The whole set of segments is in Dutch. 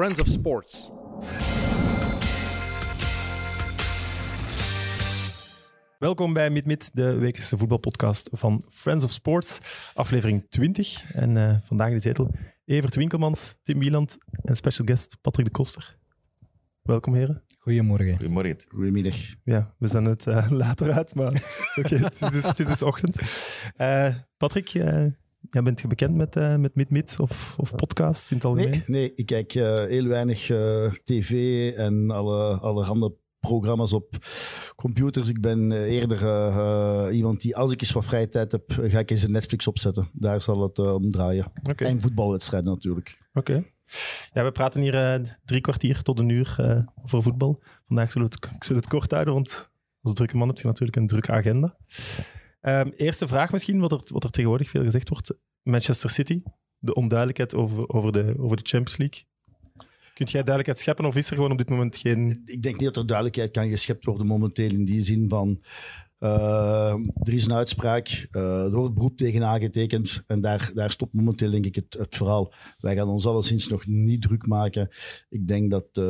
Friends of Sports. Welkom bij Meet, de wekelijkse voetbalpodcast van Friends of Sports, aflevering 20. En eh, vandaag in de zetel Evert Winkelmans, Tim Wieland en special guest Patrick de Koster. Welkom heren. Goedemorgen. Goedemorgen. Goedemiddag. Ja, we zijn het eh, later uit, maar oké, het, is dus, het is dus ochtend. Eh, Patrick, jij bent je bekend met, eh met Meet of, of podcasts in het algemeen? Nee, nee, ik kijk eh, heel weinig eh, tv en alle, allerhande programma's op computers. Ik ben eerder iemand die, als ik eens wat vrije tijd heb, ga ik eens een Netflix opzetten. Daar zal het om draaien. En voetbalwedstrijden natuurlijk. Oké. Ja, we praten hier drie kwartier tot een uur over voetbal. Vandaag zullen we, het, ik het kort houden, want als drukke man heb je natuurlijk een drukke agenda. Ehm, eerste vraag misschien, wat er, wat er tegenwoordig veel gezegd wordt. Manchester City, de onduidelijkheid over, over, de, over de Champions League. Kunt jij duidelijkheid scheppen of is er gewoon op dit moment geen... Ik denk niet dat er duidelijkheid kan geschept worden momenteel in die zin van... eh, er is een uitspraak, uh, er wordt beroep tegen aangetekend en daar, daar stopt momenteel denk ik het, het verhaal. Wij gaan ons alleszins nog niet druk maken. Ik denk dat eh,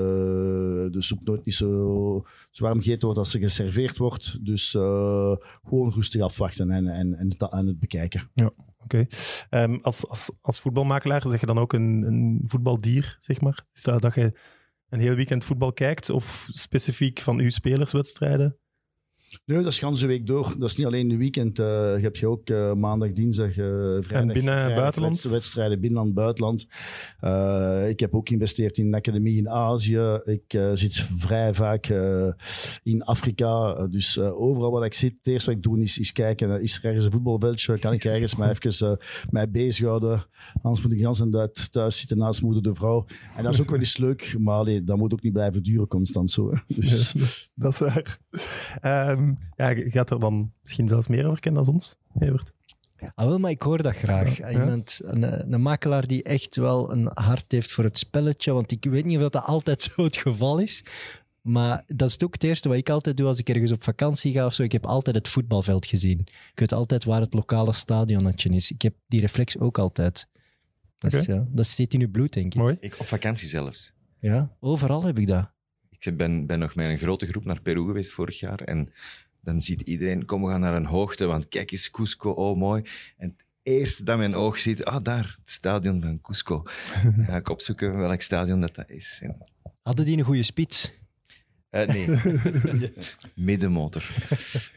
de soep nooit niet zo, zo warm gegeten wordt als ze geserveerd wordt. Dus eh, gewoon rustig afwachten en, en, en, het, en het bekijken. Oké. Ehm, als, als, als voetbalmakelaar zeg je dan ook een, een voetbaldier, zeg maar? Is dat dat je een heel weekend voetbal kijkt of specifiek van uw spelerswedstrijden? Nee, dat is ganse week door. Dat is niet alleen de weekend. eh, je hebt je ook eh, maandag, dinsdag, eh vrijdag. En binnen- vrijdag buitenland? wedst- Wedstrijden binnenland, buitenland. Ik heb ook geïnvesteerd in een academie in Azië. Ik zit vrij vaak in Afrika. Dus overal waar ik zit, het eerste wat ik doe is, is kijken. is er ergens een voetbalveldje? Kan ik ergens mij even mij bezighouden? Anders moet ik Jans en Duit thuis zitten naast moeder de vrouw. En dat is ook wel eens leuk. Maar allee, dat moet ook niet blijven duren constant zo. hè. Dus, dat is waar. Ehm, ja, je gaat er dan misschien zelfs meer over kennen dan ons, Evert. Ah, wel, maar ik hoor dat graag. Ja. Iemand, een, een makelaar die echt wel een hart heeft voor het spelletje. Want ik weet niet of dat altijd zo het geval is. Maar dat is ook het eerste wat ik altijd doe als ik ergens op vakantie ga of zo. Ik heb altijd het voetbalveld gezien. Ik weet altijd waar het lokale stadionnetje is. Ik heb die reflex ook altijd. Dat, is, Oké. ja, dat zit in uw bloed, denk ik. Mooi. Ik op vakantie zelfs. Ja, overal heb ik dat. Ik ben, ben nog met een grote groep naar Peru geweest vorig jaar. En dan ziet iedereen, kom, we gaan naar een hoogte, want kijk eens, Cusco, oh mooi. En het eerste dat mijn oog ziet, ah daar, het stadion van Cusco. Dan ga ik opzoeken welk stadion dat, dat is. En, Hadden die een goede spits? eh, nee, middenmotor.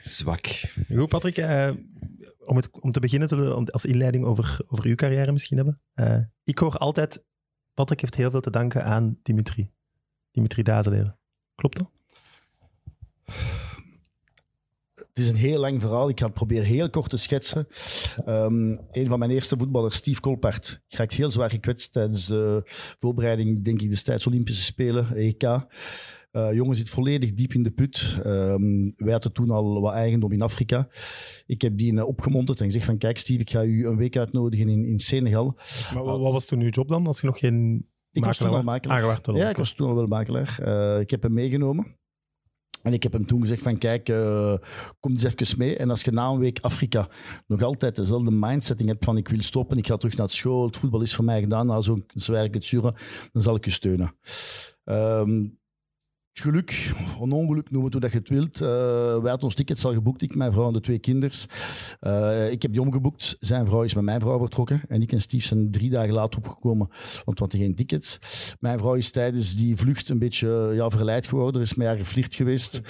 Zwak. Goed, Patrick. eh, om, het, om te beginnen zullen we als inleiding over, over uw carrière misschien hebben. Eh, ik hoor altijd, Patrick heeft heel veel te danken aan Dimitri. Dimitri Dazeleer. Klopt dat? Het is een heel lang verhaal. Ik ga het proberen heel kort te schetsen. Ehm, een van mijn eerste voetballers, Steve Kolpaert, raakt heel zwaar gekwetst tijdens de voorbereiding, denk ik, destijds Olympische Spelen, EK. Eh jongen zit volledig diep in de put. Ehm wij hadden toen al wat eigendom in Afrika. Ik heb die eh, opgemonterd en gezegd van kijk Steve, ik ga u een week uitnodigen in, in Senegal. Maar wat, wat was toen uw job dan, als je nog geen Ik was toen al was? makelaar. Ah, Ja, ik was toen al wel makelaar. Eh, ik heb hem meegenomen. En ik heb hem toen gezegd van kijk, eh, kom eens even mee. En als je na een week Afrika nog altijd dezelfde mindsetting hebt van ik wil stoppen, ik ga terug naar school, het voetbal is voor mij gedaan, nou zo'n zwaar het zuren, dan zal ik je steunen. Ehm, het geluk, een ongeluk, noem het hoe dat je het wilt. Eh, wij hadden ons tickets al geboekt, ik, mijn vrouw en de twee kinders. Eh, ik heb die omgeboekt. Zijn vrouw is met mijn vrouw vertrokken. En ik en Steve zijn drie dagen later opgekomen, want we hadden geen tickets. Mijn vrouw is tijdens die vlucht een beetje ja, verleid geworden. Er is met haar geflirt geweest.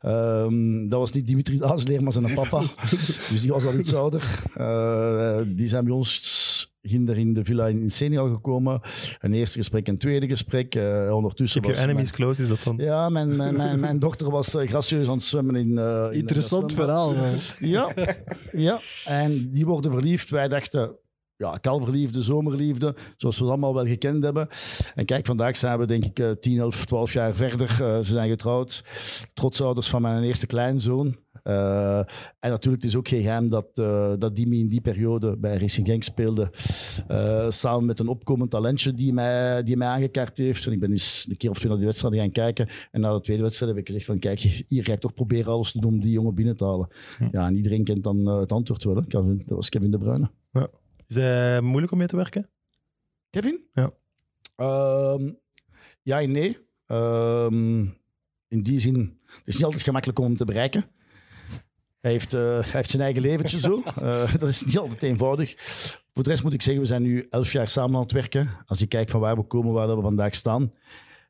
Ehm, dat was niet Dimitri Daasleer, maar zijn papa. dus die was al iets ouder. Eh, die zijn bij ons ginder in de villa in Senegal gekomen. Een eerste gesprek, een tweede gesprek. Eh, ondertussen Keep your was enemies close, is dat dan? ja, mijn, mijn, mijn, mijn dochter was eh, gracieus aan het zwemmen in... eh, in Interessant verhaal. man. Ja, ja, en die worden verliefd. Wij dachten, ja, kalverliefde, zomerliefde, zoals we het allemaal wel gekend hebben. En kijk, vandaag zijn we denk ik eh, 10, 11, 12 jaar verder. Eh, ze zijn getrouwd. Trotsouders van mijn eerste kleinzoon. Eh, en natuurlijk, het is ook geen geheim dat, eh dat Dimi in die periode bij Racing Genk speelde. eh, samen met een opkomend talentje die mij, die mij aangekaart heeft. En ik ben eens een keer of twee naar die wedstrijden gaan kijken. En na de tweede wedstrijd heb ik gezegd van kijk, hier ga ik toch proberen alles te doen om die jongen binnen te halen. Ja, en iedereen kent dan het antwoord wel. Hè. Kevin, dat was Kevin De Bruyne. Is het moeilijk om mee te werken? Kevin? Ja. Ehm, Ja en nee. Ehm, in die zin, het is niet altijd gemakkelijk om hem te bereiken. Hij heeft, eh, heeft zijn eigen leventje zo. Eh, dat is niet altijd eenvoudig. Voor de rest moet ik zeggen, we zijn nu elf jaar samen aan het werken. Als je kijkt van waar we komen, waar we vandaag staan.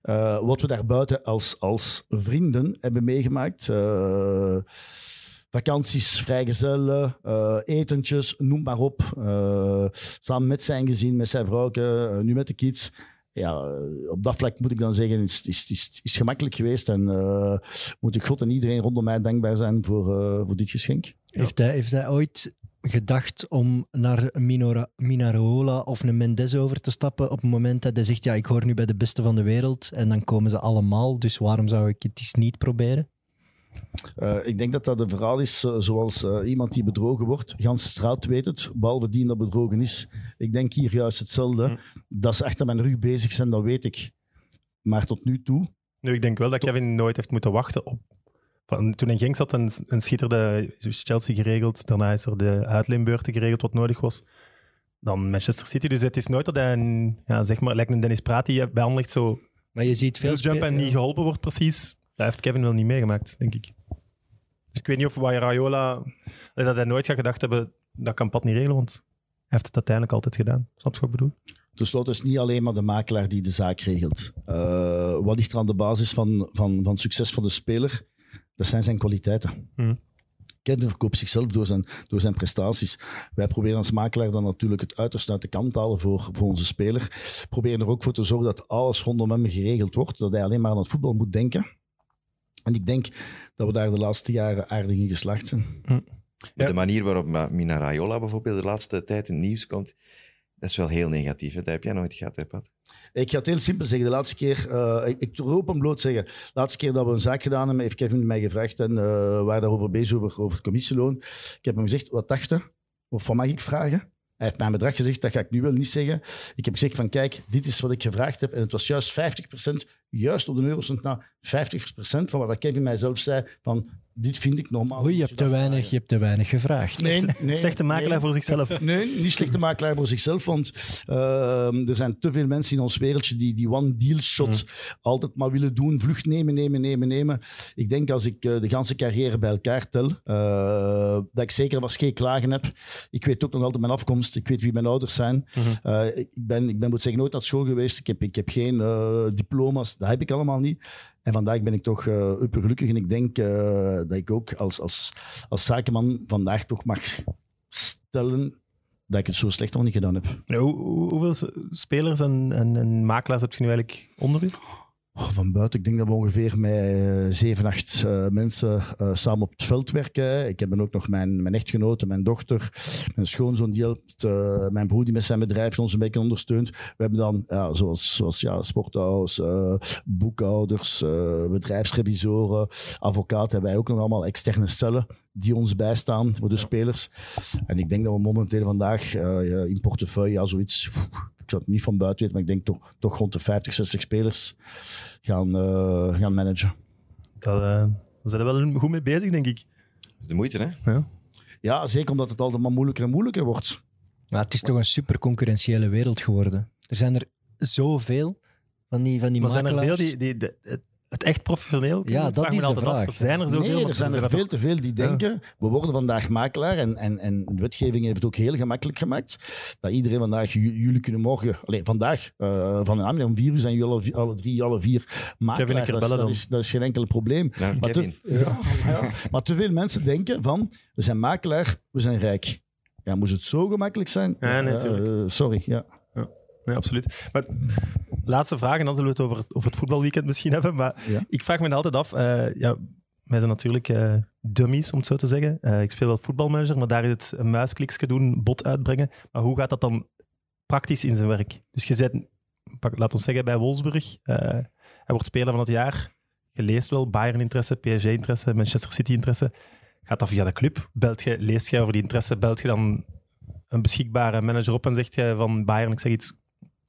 Eh, wat we daar buiten als, als vrienden hebben meegemaakt. vakanties, vrijgezellen, etentjes, noem maar op. Samen met zijn gezin, met zijn vrouw, eh, nu met de kids. Ja, op dat vlak moet ik dan zeggen, is, is, is, is gemakkelijk geweest. En eh, moet ik God en iedereen rondom mij dankbaar zijn voor, eh, voor dit geschenk. Heeft, hij, heeft hij ooit gedacht om naar Minora, Minarola of een Mendes over te stappen op het moment dat hij zegt, ja, ik hoor nu bij de beste van de wereld en dan komen ze allemaal, dus waarom zou ik het eens niet proberen? Eh, ik denk dat dat een verhaal is eh, zoals eh, iemand die bedrogen wordt. Gans straat weet het, behalve die dat bedrogen is. Ik denk hier juist hetzelfde. Hm. Dat ze achter mijn rug bezig zijn, dat weet ik. Maar tot nu toe, Nu, ik denk wel dat Kevin nooit heeft moeten wachten op... Van, toen in Genk zat, een, een schitterde Chelsea geregeld. Daarna is er de uitleenbeurten geregeld wat nodig was. Dan Manchester City. Dus het is nooit dat hij een, ja, zeg maar, lijkt een Dennis Praat die bij zo Maar je ziet veel jump en niet geholpen wordt precies. Dat heeft Kevin wel niet meegemaakt, denk ik. Dus ik weet niet of bij Raiola... Dat hij nooit gaat gedacht hebben, dat kan Pat niet regelen, want hij heeft het uiteindelijk altijd gedaan. Snap je wat ik bedoel? Ten slotte is het niet alleen maar de makelaar die de zaak regelt. Eh, wat ligt er aan de basis van, van, van succes van de speler? Dat zijn zijn kwaliteiten. Mhm. Kevin verkoopt zichzelf door zijn, door zijn prestaties. Wij proberen als makelaar dan natuurlijk het uiterste uit de kant te halen voor, voor onze speler. Proberen er ook voor te zorgen dat alles rondom hem geregeld wordt. Dat hij alleen maar aan het voetbal moet denken. En ik denk dat we daar de laatste jaren aardig in geslaagd zijn. Ja. De manier waarop Mina Raiola bijvoorbeeld de laatste tijd in het nieuws komt, dat is wel heel negatief. Hè? Dat heb jij nooit gehad, hè, Pat? Ik ga het heel simpel zeggen. De laatste keer, eh, ik, ik roep hem bloot zeggen. De laatste keer dat we een zaak gedaan hebben, heeft Kevin mij gevraagd en eh we waren daarover bezig, over, over het commissieloon. Ik heb hem gezegd, wat dacht je? Of wat mag ik vragen? Hij heeft mij een bedrag gezegd, dat ga ik nu wel niet zeggen. Ik heb gezegd van, kijk, dit is wat ik gevraagd heb. En het was juist 50%, juist op de eurocent na, 50% van wat Kevin mij zelf zei, van, dit vind ik normaal. Oei, je hebt te weinig, je hebt te weinig gevraagd. Nee, nee, Slechte makelaar nee. voor zichzelf. Nee, niet slechte makelaar voor zichzelf. Want ehm, er zijn te veel mensen in ons wereldje die die one-deal shot altijd maar willen doen. Vlucht nemen, nemen, nemen, nemen. Ik denk als ik eh, de ganse carrière bij elkaar tel, eh, dat ik zeker was geen klagen heb. Ik weet ook nog altijd mijn afkomst. Ik weet wie mijn ouders zijn. Mhm. Eh, ik, ben, ik ben, moet zeggen, nooit naar school geweest. Ik heb, ik heb geen eh, diploma's. Dat heb ik allemaal niet. En vandaag ben ik toch uh. En ik denk eh, dat ik ook als, als, als zakenman vandaag toch mag stellen dat ik het zo slecht nog niet gedaan heb. Hoeveel spelers en, en, en makelaars heb je nu eigenlijk onder? Oh, van buiten, ik denk dat we ongeveer met eh, zeven, acht eh, mensen eh, samen op het veld werken. Ik heb dan ook nog mijn, mijn echtgenote, mijn dochter, mijn schoonzoon die helpt, mijn broer die met zijn bedrijf ons een beetje ondersteunt. We hebben dan, ja, zoals, zoals ja, sporthouse, eh, boekhouders, bedrijfsrevisoren, advocaten, hebben wij ook nog allemaal externe cellen die ons bijstaan voor de spelers. En ik denk dat we momenteel vandaag in portefeuille, ja, zoiets, het niet van buiten weten, maar ik denk toch, toch rond de 50, 60 spelers gaan, eh, gaan managen. Dat, eh, daar zijn we wel goed mee bezig, denk ik. Dat is de moeite, hè? Ja, zeker omdat het altijd maar moeilijker en moeilijker wordt. Maar het is toch een super concurrentiële wereld geworden. Er zijn er zoveel van die, van die Maar zijn er veel die, die, de- het, echt professioneel Ja, Ik dat vraag is de altijd af, vraag. Zijn er zoveel? nee, er zijn er veel te veel die denken, we worden vandaag makelaar en, en, en de wetgeving heeft het ook heel gemakkelijk gemaakt, dat iedereen vandaag, jullie kunnen morgen, alleen vandaag, eh van de namiddag om vier uur zijn jullie alle, drie, alle vier makelaar. Dat dat, dan. is, dat is geen enkel probleem. Maar Kevin. te, ja, ja. maar te veel mensen denken van, we zijn makelaar, we zijn rijk. Ja, moest het zo gemakkelijk zijn? Ja, natuurlijk. eh, sorry, ja. Ja, absoluut. Maar, laatste vraag, en dan zullen we het over het, over het voetbalweekend misschien hebben. Maar Ja. ik vraag me altijd af, eh, ja, wij zijn natuurlijk eh, dummies, om het zo te zeggen. Eh, ik speel wel voetbalmanager, maar daar is het een muiskliksje doen, bot uitbrengen. Maar hoe gaat dat dan praktisch in zijn werk? Dus je pak, laat ons zeggen, bij Wolfsburg. hij wordt speler van het jaar. Je leest wel Bayern-interesse, PSG-interesse, Manchester City-interesse. Gaat dat via de club? Belt je, leest je over die interesse? Belt je dan een beschikbare manager op en zegt je van Bayern, ik zeg iets,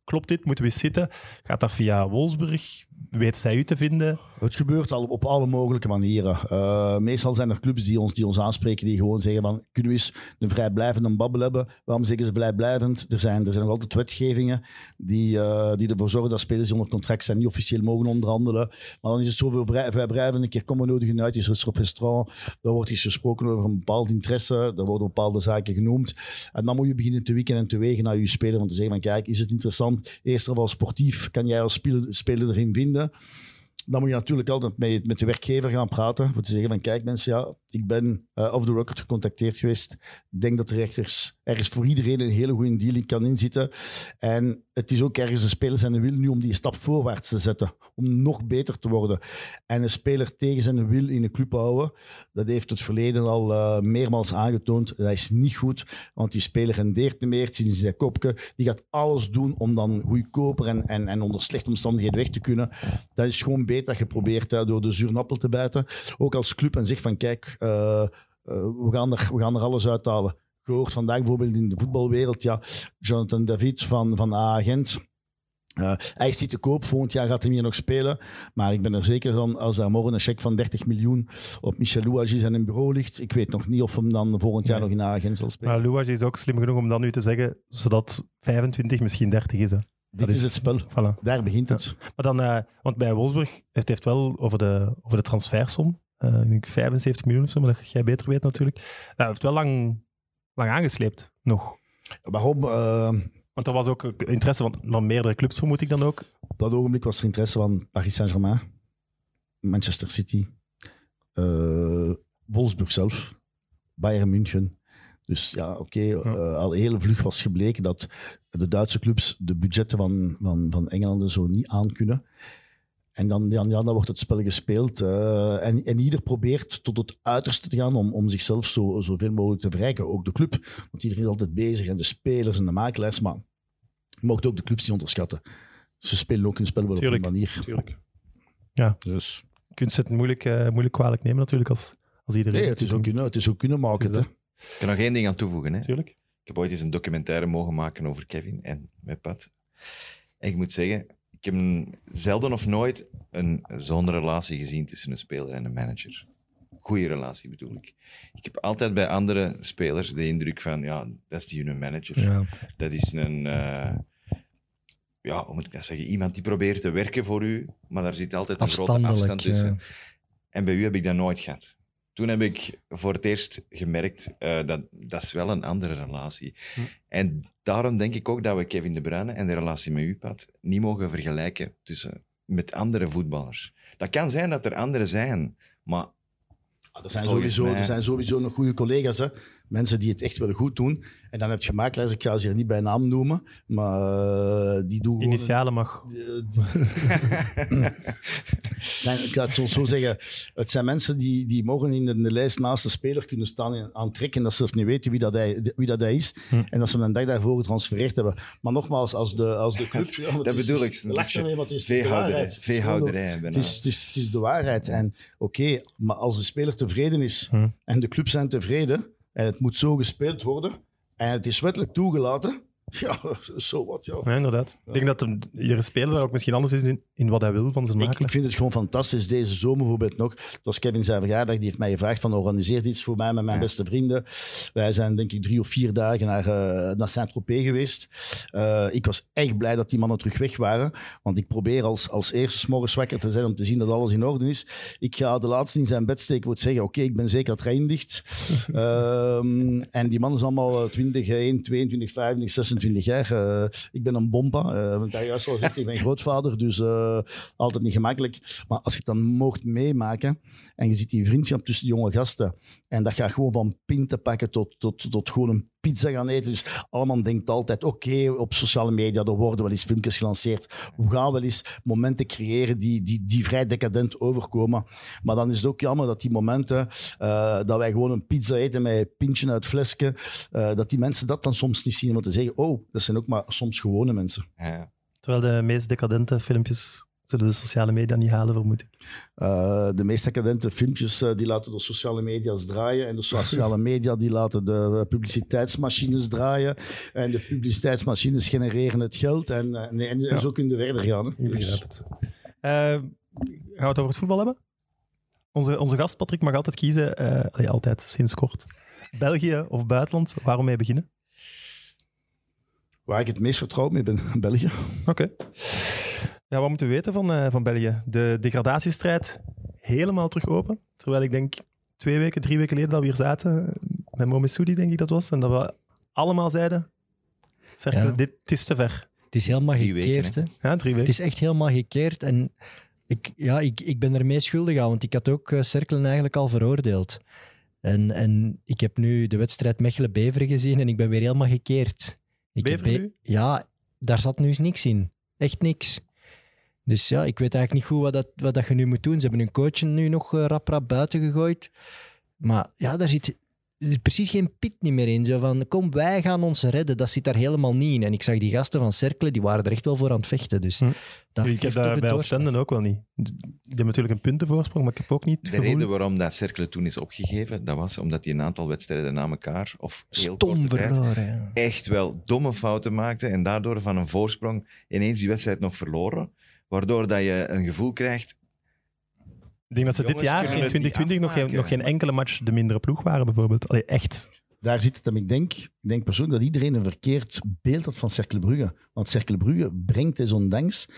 klopt dit? Moeten we zitten? Gaat dat via Wolfsburg? Weten zij u te vinden? Het gebeurt al op alle mogelijke manieren. Uh, meestal zijn er clubs die ons, die ons aanspreken, die gewoon zeggen van, kunnen we eens een vrijblijvende babbel hebben? Waarom zeggen ze vrijblijvend? Er zijn, er zijn nog altijd wetgevingen die, uh, die ervoor zorgen dat spelers die onder contract zijn niet officieel mogen onderhandelen. Maar dan is het zoveel vrijblijvend. Een keer komen we nodig uit, is er op restaurant, daar wordt iets gesproken over een bepaald interesse, daar worden bepaalde zaken genoemd. En dan moet je beginnen te wikken en te wegen naar je speler om te zeggen van, kijk, is het interessant? Eerst of al sportief, kan jij als speler, speler erin vinden? Dan moet je natuurlijk altijd met, met de werkgever gaan praten. Voor te zeggen van kijk mensen, ja, ik ben uh, off the record gecontacteerd geweest. Ik denk dat er rechters ergens voor iedereen een hele goede deal kan inzitten. En het is ook ergens een speler zijn wil nu om die stap voorwaarts te zetten. Om nog beter te worden. En een speler tegen zijn wil in een club houden, dat heeft het verleden al uh, meermaals aangetoond. Dat is niet goed, want die speler rendeert niet meer. Het in zijn kopje. Die gaat alles doen om dan goedkoper en, en, en onder slechte omstandigheden weg te kunnen. Dat is gewoon beter probeert uh, door de zuurnappel te bijten. Ook als club en zegt van kijk, uh, we, gaan er, we gaan er alles uithalen gehoord vandaag bijvoorbeeld in de voetbalwereld. Ja, Jonathan David van, van A-agent. Uh, hij is niet te koop, volgend jaar gaat hij hier nog spelen. Maar ik ben er zeker van, als daar morgen een cheque van 30 miljoen op Michel Louagie zijn in bureau ligt, ik weet nog niet of hem dan volgend jaar nog in A-agent zal spelen. Maar Louagie is ook slim genoeg om dan nu te zeggen, zodat 25 misschien 30 is. Hè. Dit is, is, het spel. Voilà. Daar begint het. Ja. Maar dan, uh, want bij Wolfsburg heeft hij wel over de, over de transfersom, uh, ik denk 75 miljoen of zo, maar dat jij beter weet natuurlijk. Hij heeft wel lang lang aangesleept nog. Waarom? Uh, Want er was ook interesse van, van meerdere clubs, vermoed ik dan ook. Op dat ogenblik was er interesse van Paris Saint-Germain, Manchester City, Wolfsburg zelf, Bayern München. Dus ja, oké, okay, ja. uh, al heel vlug was gebleken dat de Duitse clubs de budgetten van, van, van Engeland zo niet aankunnen. En dan, dan, ja, dan wordt het spel gespeeld. Uh, en, en ieder probeert tot het uiterste te gaan om, om zichzelf zo, zoveel mogelijk te verrijken. Ook de club. Want iedereen is altijd bezig. En de spelers en de makelaars. Maar je mag ook de clubs niet onderschatten. Ze spelen ook hun spel wel tuurlijk, op een manier. Tuurlijk. Ja. Dus. Je kunt het moeilijk, uh, moeilijk kwalijk nemen natuurlijk als, als iedereen... Nee, het is, ook kunnen, het is ook kunnen maken. Hè. Ik kan nog één ding aan toevoegen. Hè? Tuurlijk. Ik heb ooit eens een documentaire mogen maken over Kevin en met Pat. En ik moet zeggen, ik heb zelden of nooit een zo'n relatie gezien tussen een speler en een manager. Goeie relatie bedoel ik. Ik heb altijd bij andere spelers de indruk van, ja, dat is die hun manager. Ja. Dat is een, uh, ja, hoe moet ik dat zeggen, iemand die probeert te werken voor u, maar daar zit altijd een grote afstand tussen. Ja. En bij u heb ik dat nooit gehad. Toen heb ik voor het eerst gemerkt, uh, dat dat is wel een andere relatie. Hm. En daarom denk ik ook dat we Kevin De Bruyne en de relatie met u, Pat, niet mogen vergelijken tussen, met andere voetballers. Dat kan zijn dat er andere zijn, maar... Ah, er, zijn sowieso, mij... er zijn sowieso nog goede collega's, hè? Mensen die het echt wel goed doen. En dan heb je gemaakt, ik ga ze hier niet bij naam noemen, maar uh, die doen Initialen mag. zijn, ik ga het zo, zo, zeggen. Het zijn mensen die, die morgen in de, in de lijst naast de speler kunnen staan en aantrekken dat ze zelf niet weten wie dat hij, wie dat hij is. Hm. En dat ze hem een dag daarvoor getransfereerd hebben. Maar nogmaals, als de, als de club... Ja, dat bedoel ik. Het is veehouderij. veehouderij het, is, het, is, het is de waarheid. En oké, okay, maar als de speler tevreden is hm. en de club zijn tevreden en het moet zo gespeeld worden. En het is wettelijk toegelaten, ja, zo wat, ja. inderdaad. Ik denk dat de, iedere speler daar ook misschien anders is in, in wat hij wil van zijn makelaar. Ik, ik, vind het gewoon fantastisch. Deze zomer bijvoorbeeld nog. Het was Kevin zijn verjaardag. Die heeft mij gevraagd van organiseer iets voor mij met mijn beste vrienden. Wij zijn denk ik drie of vier dagen naar, uh, naar Saint-Tropez geweest. Uh, ik was echt blij dat die mannen terug weg waren. Want ik probeer als, als eerste morgens wakker te zijn om te zien dat alles in orde is. Ik ga de laatste in zijn bed steken te zeggen, oké, okay, ik ben zeker het dicht. um, en die mannen zijn allemaal 20, 1, 22, 25, 26 jaar. Uh, ik ben een bompa. Uh, want juist al zegt, ik ben grootvader, dus uh, altijd niet gemakkelijk. Maar als je het dan mocht meemaken en je ziet die vriendschap tussen die jonge gasten en dat gaat gewoon van pinten pakken tot, tot, tot gewoon een pizza gaan eten. Dus allemaal denkt altijd, oké, okay, op sociale media, er worden wel eens filmpjes gelanceerd. We gaan wel eens momenten creëren die, die, die vrij decadent overkomen. Maar dan is het ook jammer dat die momenten, uh, dat wij gewoon een pizza eten met een pintje uit flesje, uh, dat die mensen dat dan soms niet zien. om te zeggen, oh, dat zijn ook maar soms gewone mensen. Ja. Terwijl de meest decadente filmpjes zullen de sociale media niet halen, vermoed ik. Uh, de meest decadente filmpjes uh, die laten de sociale media's draaien. En de sociale media die laten de publiciteitsmachines draaien. En de publiciteitsmachines genereren het geld. En, en, en ja. zo kunnen we verder gaan. Hè. Ik begrijp dus- het. gaan we het over het voetbal hebben? Onze, onze gast Patrick mag altijd kiezen, eh, altijd sinds kort. België of buitenland, waarom mee beginnen? Waar ik het meest vertrouwd mee ben, België. Oké. Ja, wat moeten we weten van, eh, van België? De degradatiestrijd helemaal terug open. Terwijl ik denk twee weken, drie weken geleden dat we hier zaten, met Momesoudi denk ik dat was, en dat we allemaal zeiden, Ja. dit het is te ver. Het is helemaal Drie weken, gekeerd. hè. Ja, drie Het weken. is echt helemaal gekeerd. En ik, ja, ik, ik ben ermee schuldig aan, want ik had ook eh, Cerkelen eigenlijk al veroordeeld. En, en ik heb nu de wedstrijd Mechelen-Beveren gezien en ik ben weer helemaal gekeerd. Ik heb Beveren? Ja, daar zat nu eens niks in. Echt niks. Dus ja, ik weet eigenlijk niet goed wat, dat, wat dat je nu moet doen. Ze hebben hun coach nu nog eh, rap rap buiten gegooid. Maar ja, daar zit er is precies geen pit niet meer in. Zo van, kom, wij gaan ons redden. Dat zit daar helemaal niet in. En ik zag die gasten van Cerkelen, die waren er echt wel voor aan het vechten. Dus Hm. dat ik heb het bij ook wel niet. Die hebben natuurlijk een puntenvoorsprong, maar ik heb ook niet De gevoel... reden waarom dat Cercle toen is opgegeven, dat was omdat hij een aantal wedstrijden na elkaar, of heel Stom korte tijd, verloren. ja. echt wel domme fouten maakte en daardoor van een voorsprong ineens die wedstrijd nog verloren. Waardoor dat je een gevoel krijgt, Ik denk dat ze dit jaar, in kunnen het niet 2020, nog geen, nog geen enkele match de mindere ploeg waren, bijvoorbeeld. Allee, echt. Daar zit het hem. Ik denk, ik denk persoonlijk dat iedereen een verkeerd beeld had van Cercle Brugge. Want Cercle Brugge brengt desondanks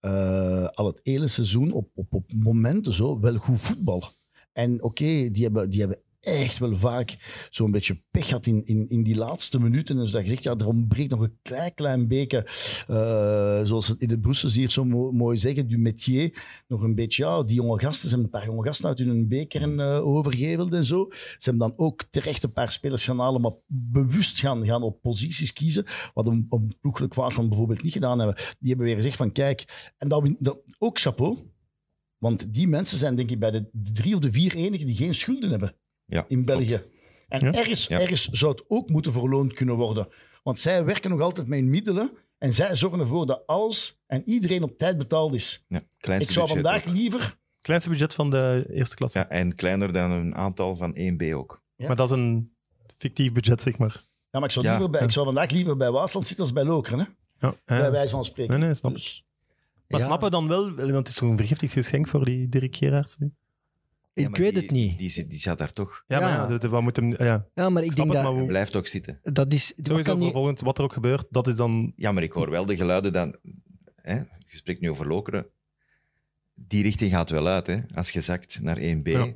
eh, al het hele seizoen op, op, op momenten zo wel goed voetbal. En oké, die, hebben, die hebben echt wel vaak zo'n beetje pech gehad in, in, in die laatste minuten. En dus dat je zegt, ja, er ontbreekt nog een klein, klein beetje, eh, zoals in de Brussels hier zo mo- mooi zeggen, du métier. Nog een beetje, ja, die jonge gasten, ze hebben een paar jonge gasten uit hun beker eh, overgeheveld en zo. Ze hebben dan ook terecht een paar spelers gaan halen, maar bewust gaan, gaan op posities kiezen. Wat een, een ploegelijk Waasland bijvoorbeeld niet gedaan hebben. Die hebben weer gezegd van, kijk, en dat ook chapeau. Want die mensen zijn denk ik bij de drie of de vier enigen die geen schulden hebben ja, in België. klopt. En Ja. ergens, Ja. ergens zou het ook moeten verloond kunnen worden. Want zij werken nog altijd met hun middelen en zij zorgen ervoor dat alles en iedereen op tijd betaald is. Ja, kleinste Ik zou budget vandaag ook. liever... Kleinste budget van de eerste klasse. Ja, en kleiner dan een aantal van 1B ook. Ja. Maar dat is een fictief budget, zeg maar. Ja, maar ik zou, Ja. liever bij, ik zou vandaag liever bij Waasland zitten als bij Lokeren. Hè? Ja, ja. Bij wijze van spreken. Nee, nee, snap. Dus- Maar Ja. snappen we dan wel, want het is toch een vergiftigd geschenk voor die Dirk Gerards nu? Ik Ja, maar weet die- het niet. Die, zit- die zat daar toch. Ja, maar Ja. de- wat moet hem... Ja, Ja, maar ik denk het, dat maar hoe... Blijft ook zitten. dat is... dat Sowieso kan niet- vervolgens, wat er ook gebeurt, dat is dan... Ja, maar ik hoor wel de geluiden dat... Hè, je spreekt nu over Lokeren. Die richting gaat wel uit, hè. Als je zakt naar 1B. Ja.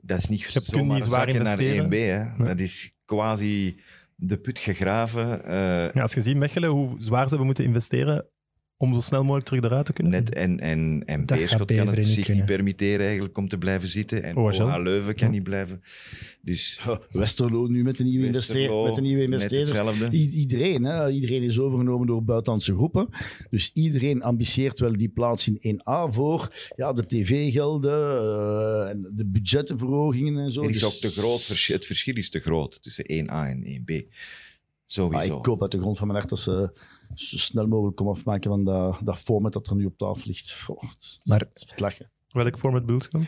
Dat is niet Je kunt zomaar niet zwaar zakken naar 1B, investeren. hè. Nee. Dat is quasi de put gegraven. eh, Ja, als je ziet, Mechelen, hoe zwaar ze hebben moeten investeren om zo snel mogelijk terug eruit te kunnen. Net en, en, en Dat Beerschot gaat kan het zich kunnen. niet permitteren eigenlijk om te blijven zitten. En. OH Leuven kan Ja. niet blijven. Dus Westerlo nu met de nieuwe, investeer, Westerlo, met de nieuwe iedereen, hè? iedereen is overgenomen door buitenlandse groepen. Dus iedereen ambitieert wel die plaats in 1A voor ja, de tv-gelden eh, en de budgettenverhogingen en zo. Er is Dus- ook te groot, het verschil is te groot tussen 1A en 1B. Maar Sowieso. Ah, ik hoop uit de grond van mijn hart dat ze zo snel mogelijk komen afmaken van dat, dat format dat er nu op tafel ligt. Goh, is- Maar- lachen. Welk format bedoelt je dan?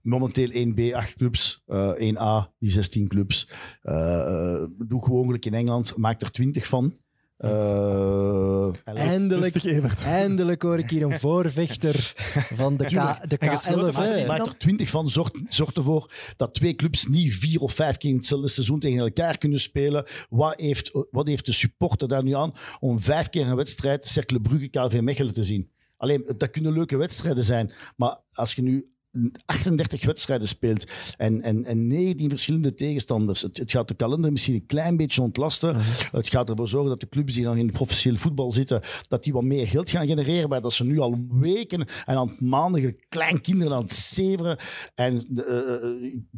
Momenteel 1B, 8 clubs. eh 1A, die 16 clubs. Eh, eh, doe gewoon in Engeland. Maak er 20 van. Eh, Eindelijk, eindelijk hoor ik hier een voorvechter van de, K, de En gesloten K11. van- hè. Maak er 20 van. Zorg, zorg ervoor dat twee clubs niet vier of vijf keer in hetzelfde seizoen tegen elkaar kunnen spelen. Wat heeft, wat heeft de supporter daar nu aan om vijf keer een wedstrijd Cercle Brugge, KV Mechelen te zien? Alleen, dat kunnen leuke wedstrijden zijn. Maar als je nu 38 wedstrijden speelt en, en, en 19 verschillende tegenstanders. Het, het gaat de kalender misschien een klein beetje ontlasten. Het gaat ervoor zorgen dat de clubs die dan in het professioneel voetbal zitten, dat die wat meer geld gaan genereren, bij dat ze nu al weken en aan maanden kleinkinderen aan het zeveren en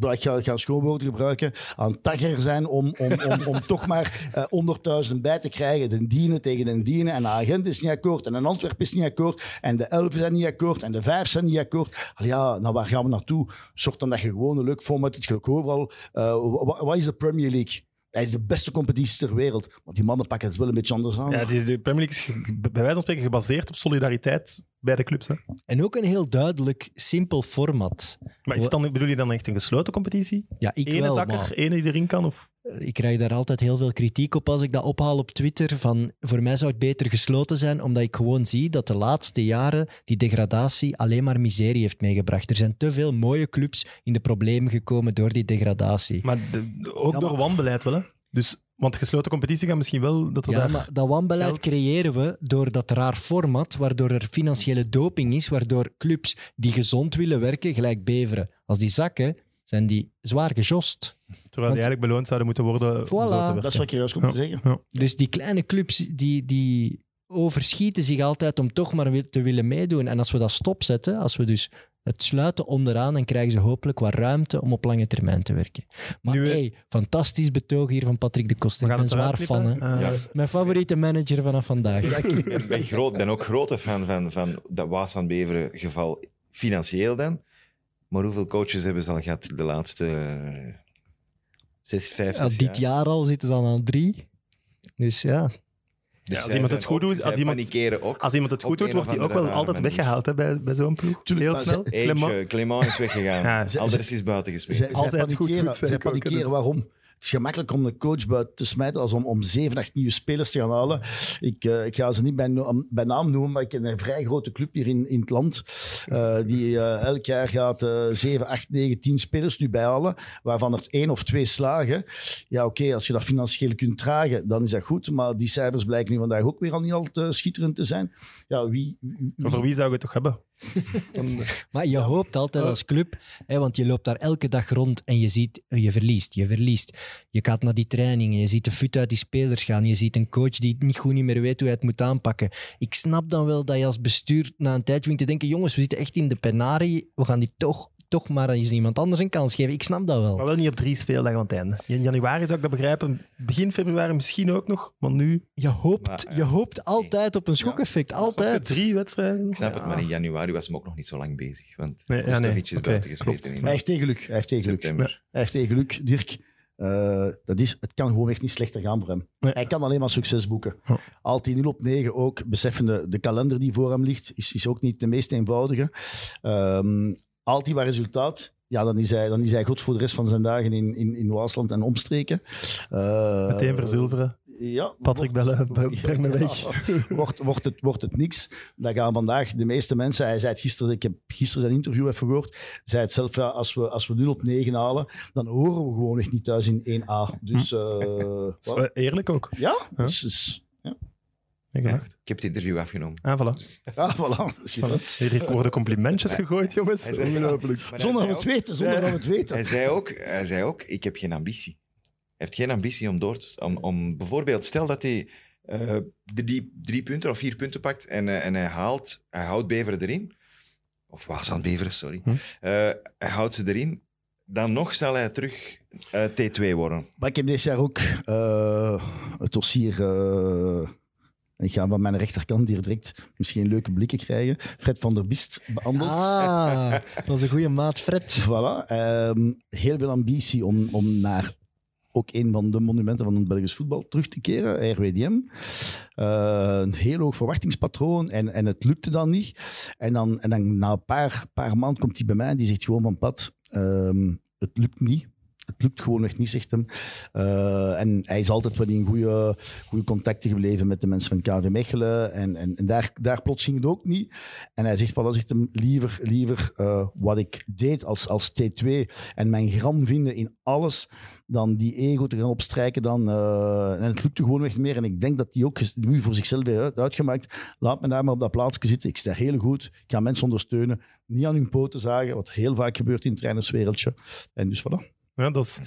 uh, ik ga, ga schoonwoorden gebruiken, aan het tagger zijn om, om, om, om toch maar uh, 100.000 bij te krijgen. De dienen tegen de dienen en de agent is niet akkoord en een Antwerp is niet akkoord en de 11 zijn niet akkoord en de 5 zijn niet akkoord. Al ja, waar gaan we naartoe? Zorg dan dat je gewoon een leuk format hebt. Je overal, uh, wat is de Premier League? Hij is de beste competitie ter wereld. Want die mannen pakken het wel een beetje anders aan. Ja, het is de Premier League is bij wijze van spreken gebaseerd op solidariteit bij de clubs. Hè. En ook een heel duidelijk, simpel format. Maar is het dan, bedoel je dan echt een gesloten competitie? Ja, ik Ene wel, zakker, maar ene die erin kan? Of? Ik krijg daar altijd heel veel kritiek op als ik dat ophaal op Twitter. Van, voor mij zou het beter gesloten zijn, omdat ik gewoon zie dat de laatste jaren die degradatie alleen maar miserie heeft meegebracht. Er zijn te veel mooie clubs in de problemen gekomen door die degradatie. Maar de- ook Ja, door wanbeleid wel, hè? Dus, want gesloten competitie gaat misschien wel dat er Ja, daar... maar dat wanbeleid geld- creëren we door dat raar format, waardoor er financiële doping is, waardoor clubs die gezond willen werken, gelijk Beveren, als die zakken, zijn die zwaar gejost. Terwijl die want- eigenlijk beloond zouden moeten worden Voilà. Dat is wat ik juist kom Ja. te zeggen. Ja. Dus die kleine clubs die, die overschieten zich altijd om toch maar te willen meedoen. En als we dat stopzetten, als we dus het sluiten onderaan, dan krijgen ze hopelijk wat ruimte om op lange termijn te werken. Maar Nu, hey, fantastisch betoog hier van Patrick de Koster. Ik ben zwaar fan. Ja. Mijn favoriete manager vanaf vandaag. Ik ben, groot, ben ook grote fan van, van dat Waas aan Beveren geval, financieel dan. Maar hoeveel coaches hebben ze al gehad de laatste eh, zes, vijf, Ja, zes dit jaar al zitten ze al aan drie. Dus ja, Dus Ja, als iemand het goed ook- doet, als iemand- ook. Als iemand het goed doet, wordt hij ook wel altijd manier. weggehaald hè, bij, bij zo'n ploeg. Tuurlijk, Heel snel. Clement is weggegaan. Ja, ze- Alders ze- is buiten gespeeld. Zij, zij Als hij het goed doet, zij panikeren. dus- Waarom? Het is gemakkelijk om de coach buiten te smijten als om, om zeven, acht nieuwe spelers te gaan halen. Ik, eh, ik ga ze niet bij, bij naam noemen, maar ik ken een vrij grote club hier in, in het land. eh, die eh, elk jaar gaat 7, 8, 9, 10 spelers nu bijhalen, waarvan er één of twee slagen. Ja, oké, als je dat financieel kunt dragen, dan is dat goed. Maar die cijfers blijken nu vandaag ook weer al niet al te schitterend te zijn. Ja, wie, wie- Over wie zou je het toch hebben? Dan- Maar je hoopt altijd als club, hè, want je loopt daar elke dag rond en je ziet, eh, je verliest, je verliest. Je gaat naar die trainingen, je ziet de fut uit die spelers gaan, je ziet een coach die niet goed niet meer weet hoe hij het moet aanpakken. Ik snap dan wel dat je als bestuur na een tijdje begint te denken, jongens, we zitten echt in de penarie, we gaan die toch, toch maar eens iemand anders een kans geven. Ik snap dat wel. Maar wel niet op drie speeldagen aan het einde. In januari zou ik dat begrijpen. Begin februari misschien ook nog. Maar nu... Je hoopt, Maar, ja. je hoopt altijd op een schokeffect, je, altijd. Drie wedstrijden. Ik snap het, Ja. maar in januari was hem ook nog niet zo lang bezig. Want Nee, ja, nee. Is buiten gespeeld Hij heeft tegen geluk. Hij heeft tegen geluk. Hij heeft tegen geluk, Dirk. eh, dat is, het kan gewoon echt niet slechter gaan voor hem. Nee. Hij kan alleen maar succes boeken. Ja. Hij 0 op 9 ook, beseffende de kalender die voor hem ligt, is, is ook niet de meest eenvoudige. Ehm haalt hij wat resultaat, ja, dan is, hij, dan is hij god voor de rest van zijn dagen in, in, in Waasland en omstreken. Eh, Meteen verzilveren. Ja, Patrick bellen, breng me weg. wordt, wordt, het, wordt het niks, dan gaan vandaag de meeste mensen... Hij zei het gisteren, ik heb gisteren zijn interview even gehoord, zei het zelf, ja, als, we, als we 0 op 9 halen, dan horen we gewoon echt niet thuis in 1A. Dus eh, is wat- wel eerlijk ook. ja, dus, dus, Ja, Ja, ik heb het interview afgenomen. Ah, voilà. ja, voilà. Schitterend. Hier worden complimentjes gegooid, jongens. Zei- Ongelooflijk. Zonder dat we het weten, zonder dat we het weten. Hij zei ook, hij zei ook ik heb geen ambitie. Hij heeft geen ambitie om door te... Om, om bijvoorbeeld, stel dat hij eh, drie, drie punten of vier punten pakt en, eh, en hij, haalt, hij houdt Beveren erin. Of Waas aan Beveren, sorry. Hm. Eh, hij houdt ze erin. Dan nog zal hij terug eh, T2 worden. Maar ik heb dit jaar ook eh, het dossier... ik ga van mijn rechterkant hier direct misschien leuke blikken krijgen. Fred van der Bist behandeld. Ah, dat is een goede maat, Fred. Voilà. Ehm, heel veel ambitie om, om naar ook een van de monumenten van het Belgisch voetbal terug te keren, RWDM. Eh, een heel hoog verwachtingspatroon en, en het lukte dan niet. En dan, en dan na een paar, paar maanden komt hij bij mij en die zegt gewoon van pad, ehm, het lukt niet. Lukt gewoon echt niet, zegt hem. Eh, en hij is altijd wel in goede, goede contacten gebleven met de mensen van KV Mechelen. En, en, daar, daar plots ging het ook niet. En hij zegt, zegt hem, liever, liever eh, wat ik deed als, als T2 en mijn gram vinden in alles, dan die ego te gaan opstrijken. Dan, eh, en het lukte gewoon echt meer. En ik denk dat hij ook nu voor zichzelf uit, uitgemaakt. Laat me daar maar op dat plaatsje zitten. Ik sta heel goed. Ik ga mensen ondersteunen. Niet aan hun poten zagen, wat heel vaak gebeurt in het trainerswereldje. En dus voilà. Ja, dat is,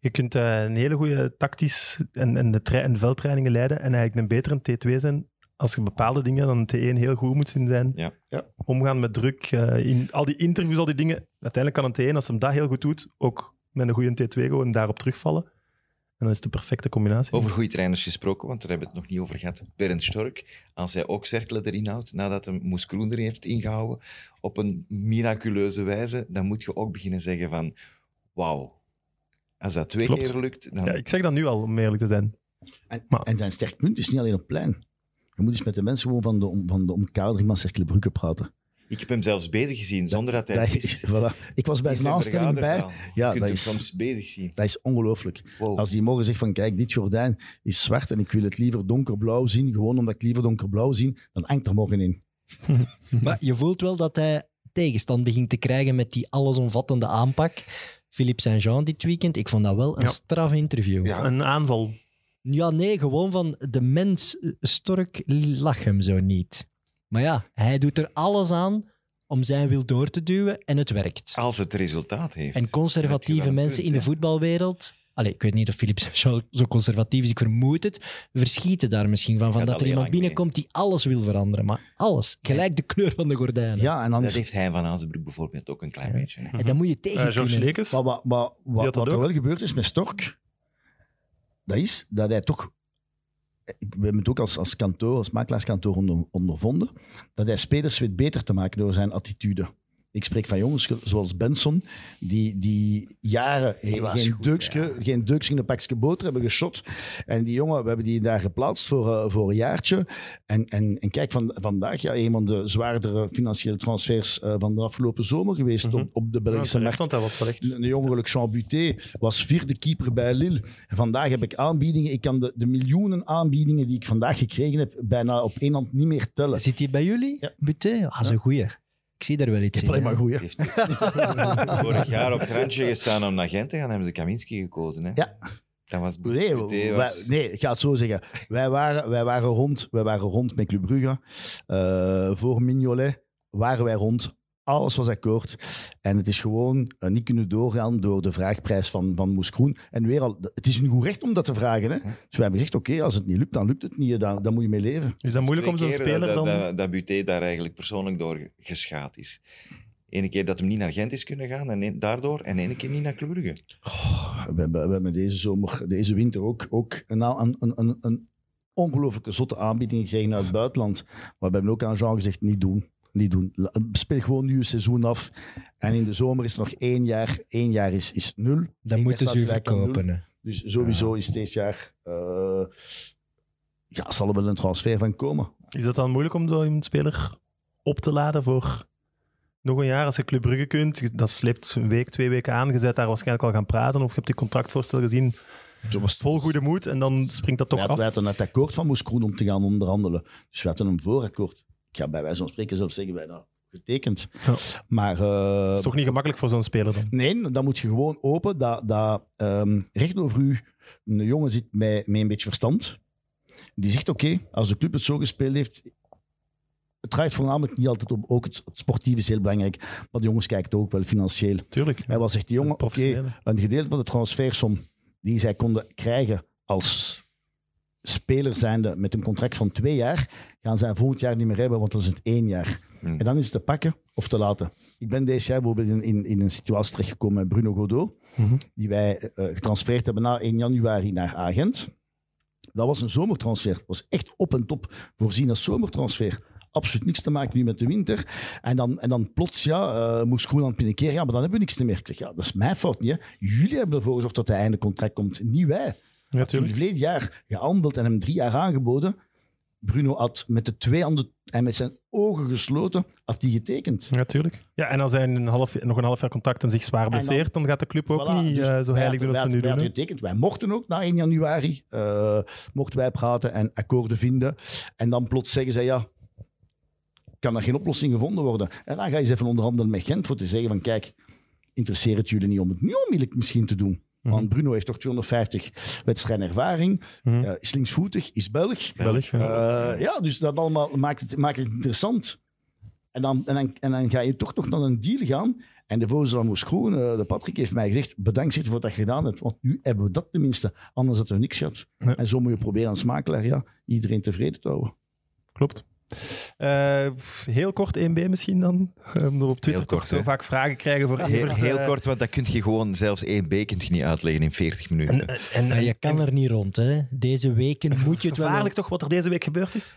je kunt eh, een hele goede tactisch en, en, de en veldtrainingen leiden en eigenlijk een betere T2 zijn als je bepaalde dingen dan een T1 heel goed moet in zijn. Ja. Ja. Omgaan met druk, eh, in al die interviews, al die dingen. Uiteindelijk kan een T1, als hem dat heel goed doet, ook met een goede T2 gewoon daarop terugvallen. En dan is het de perfecte combinatie. Over goede trainers gesproken, want daar hebben we het nog niet over gehad. Berend Stork, als hij ook Cerkelen erin houdt, nadat hij Moes Kroen erin heeft ingehouden, op een miraculeuze wijze, dan moet je ook beginnen zeggen van, wauw, als dat twee Klopt. keer lukt, dan... Ja, ik zeg dat nu al, om eerlijk te zijn. En, Maar- en zijn sterk punt is niet alleen op plein. Je moet eens met de mensen gewoon van de, van de omkadering van Cercle Brugge praten. Ik heb hem zelfs bezig gezien, zonder dat hij Dat wist. voilà. Ik was bij zijn aanstelling bij. Ja, je kunt dat hem is- soms bezig zien. Dat is ongelooflijk. Wow. Als die morgen zegt van kijk, dit gordijn is zwart en ik wil het liever donkerblauw zien, gewoon omdat ik liever donkerblauw zie, dan hangt er morgen in. Maar je voelt wel dat hij tegenstand begint te krijgen met die allesomvattende aanpak. Philippe Saint-Jean dit weekend, ik vond dat wel een Ja. straf interview. Ja. Een aanval. Ja, nee, gewoon van de mens eh, Stork lag hem zo niet. Maar ja, hij doet er alles aan om zijn wil door te duwen en het werkt. Als het resultaat heeft. En conservatieve mensen punt, in de voetbalwereld. Allee, ik weet niet of Saint-Jean zo conservatief is, ik vermoed het. Verschieten daar misschien van. van dat er iemand binnenkomt die alles wil veranderen. Maar alles. Gelijk de kleur van de gordijnen. Ja, en dan Dat heeft hij van Azenbroek bijvoorbeeld ook een klein Ja. beetje. hè. En dan moet je tegen George kunnen. Lekes. maar, wat- maar, wat- wat er wel gebeurd is met Stork, dat is dat hij toch, we hebben het ook als, als kantoor, als makelaarskantoor onder, ondervonden, dat hij spelers weet beter te maken door zijn attitude. Ik spreek van jongens zoals Benson, die, die jaren Die geen, goed, deukske, geen deukske in een pakje boter hebben geschot. En die jongen, we hebben die daar geplaatst voor, eh, voor een jaartje. En, en, en kijk, van, vandaag, ja, een van de zwaardere financiële transfers eh, van de afgelopen zomer geweest Mhm. op, op de Ja, Belgische terecht, markt. want hij was terecht. Een jongelijk Jean Buté was vierde keeper bij Lille. En vandaag heb ik aanbiedingen. Ik kan de, de miljoenen aanbiedingen die ik vandaag gekregen heb, bijna op één hand niet meer tellen. Zit hij bij jullie? Ja. Buté? Ah, dat is een goeie. Ik zie daar wel iets in. alleen maar hè. Heeft vorig jaar op het randje gestaan om naar Gent te gaan, hebben ze Kaminski gekozen. Hè? Ja. Dat was Nee, wij- nee, ik ga het zo zeggen. Wij waren, wij waren, rond, wij waren rond met Club Brugge. Eh, voor Mignolet waren wij rond. Alles was akkoord. En het is gewoon eh, niet kunnen doorgaan door de vraagprijs van, van Moes Groen. En weer al, het is een goed recht om dat te vragen. Hè? Dus wij hebben gezegd, oké, als het niet lukt, dan lukt het niet. Dan, dan moet je mee leven. Is dat moeilijk om zo'n speler dat, dan... Dat, dat Buté daar eigenlijk persoonlijk door geschaad is. Ene keer dat hem niet naar Gent is kunnen gaan en een- daardoor, en ene keer niet naar Club Brugge. We hebben, we hebben deze zomer, deze winter ook, ook een, een, een, een, een ongelooflijke zotte aanbieding gekregen uit het buitenland. Maar we hebben ook aan Jean gezegd, niet doen. Niet doen. Speel gewoon nu je seizoen af. En in de zomer is er nog één jaar. Één jaar is, is nul. Dan Eén moeten ze u verkopen. Dus sowieso is dit jaar... eh, ja, zal er wel een transfer van komen. Is dat dan moeilijk om zo'n speler op te laden voor nog een jaar? Als je Club Brugge kunt, dat sleept een week, twee weken aan. Je bent daar waarschijnlijk al gaan praten of je hebt die contractvoorstel gezien. Was het Vol goede moed en dan springt dat toch wij, af. wij hadden het akkoord van Moes Kroen om te gaan onderhandelen. Dus we hadden een voorakkoord. Ik ga bij wijze van spreken zelfs zeggen, wij dat getekend. Ja. Maar... eh, is toch niet gemakkelijk voor zo'n speler dan? Nee, dan moet je gewoon open dat, dat ehm, recht over u een jongen zit met, met een beetje verstand. Die zegt, oké, als de club het zo gespeeld heeft... Het draait voornamelijk niet altijd om... Ook het, het sportieve is heel belangrijk. Maar de jongens kijken ook wel financieel. Tuurlijk. En wat zegt die jongen? Oké, een gedeelte van de transfersom die zij konden krijgen als speler zijnde met een contract van twee jaar, gaan zij volgend jaar niet meer hebben, want dat is het één jaar. Hmm. En dan is het te pakken of te laten. Ik ben deze jaar bijvoorbeeld in, in, in een situatie terechtgekomen met Bruno Godot, Mhm. die wij eh, getransfereerd hebben na 1 januari naar Agent. Dat was een zomertransfer. Dat was echt op en top voorzien als zomertransfer. Absoluut niks te maken nu met de winter. En dan, en dan plots, ja, eh moest Groenland binnen ja, maar dan hebben we niks te meer. Ik zeg, ja, dat is mijn fout niet. Hè. Jullie hebben ervoor gezorgd dat hij einde contract komt, niet wij. Ja, Toen tuurlijk. verleden jaar gehandeld en hem drie jaar aangeboden. Bruno had met de twee handen en met zijn ogen gesloten, had hij getekend. Ja, tuurlijk. Ja, en als hij een half, nog een half jaar contact en zich zwaar blesseert, dan, gaat de club ook Voilà, niet dus eh, zo wij heilig doen als ze nu wij doen. hè. getekend. Wij mochten ook na 1 januari eh, mochten wij praten en akkoorden vinden. En dan plots zeggen zij ja, kan er geen oplossing gevonden worden. En dan ga je eens even onderhandelen met Gent voor te zeggen van kijk, interesseert het jullie niet om het nu onmiddellijk misschien te doen? Mhm. Want Bruno heeft toch 250 wedstrijden ervaring, Mhm. eh, is linksvoetig, is Belg. Belg, ja. Eh, ja, dus dat allemaal maakt het, maakt het interessant. En dan, en, dan, en dan ga je toch nog naar een deal gaan. En de voorzitter van Moes Groen, eh, de Patrick, heeft mij gezegd: bedankt voor wat je gedaan hebt. Want nu hebben we dat tenminste. Anders hadden we niks gehad. Ja. En zo moet je proberen als makelaar ja, iedereen tevreden te houden. Klopt. Eh, heel kort 1B misschien dan. Eh, Omdat we op Twitter Heel kort, toch zo vaak vragen krijgen voor Heel, Evert, heel eh, kort, want dat kun je gewoon, zelfs één B kun je niet uitleggen in 40 minuten. En, en, Maar je kan en- er niet rond. Hè. Deze weken moet je het wel... Gevaarlijk toch wat er deze week gebeurd is?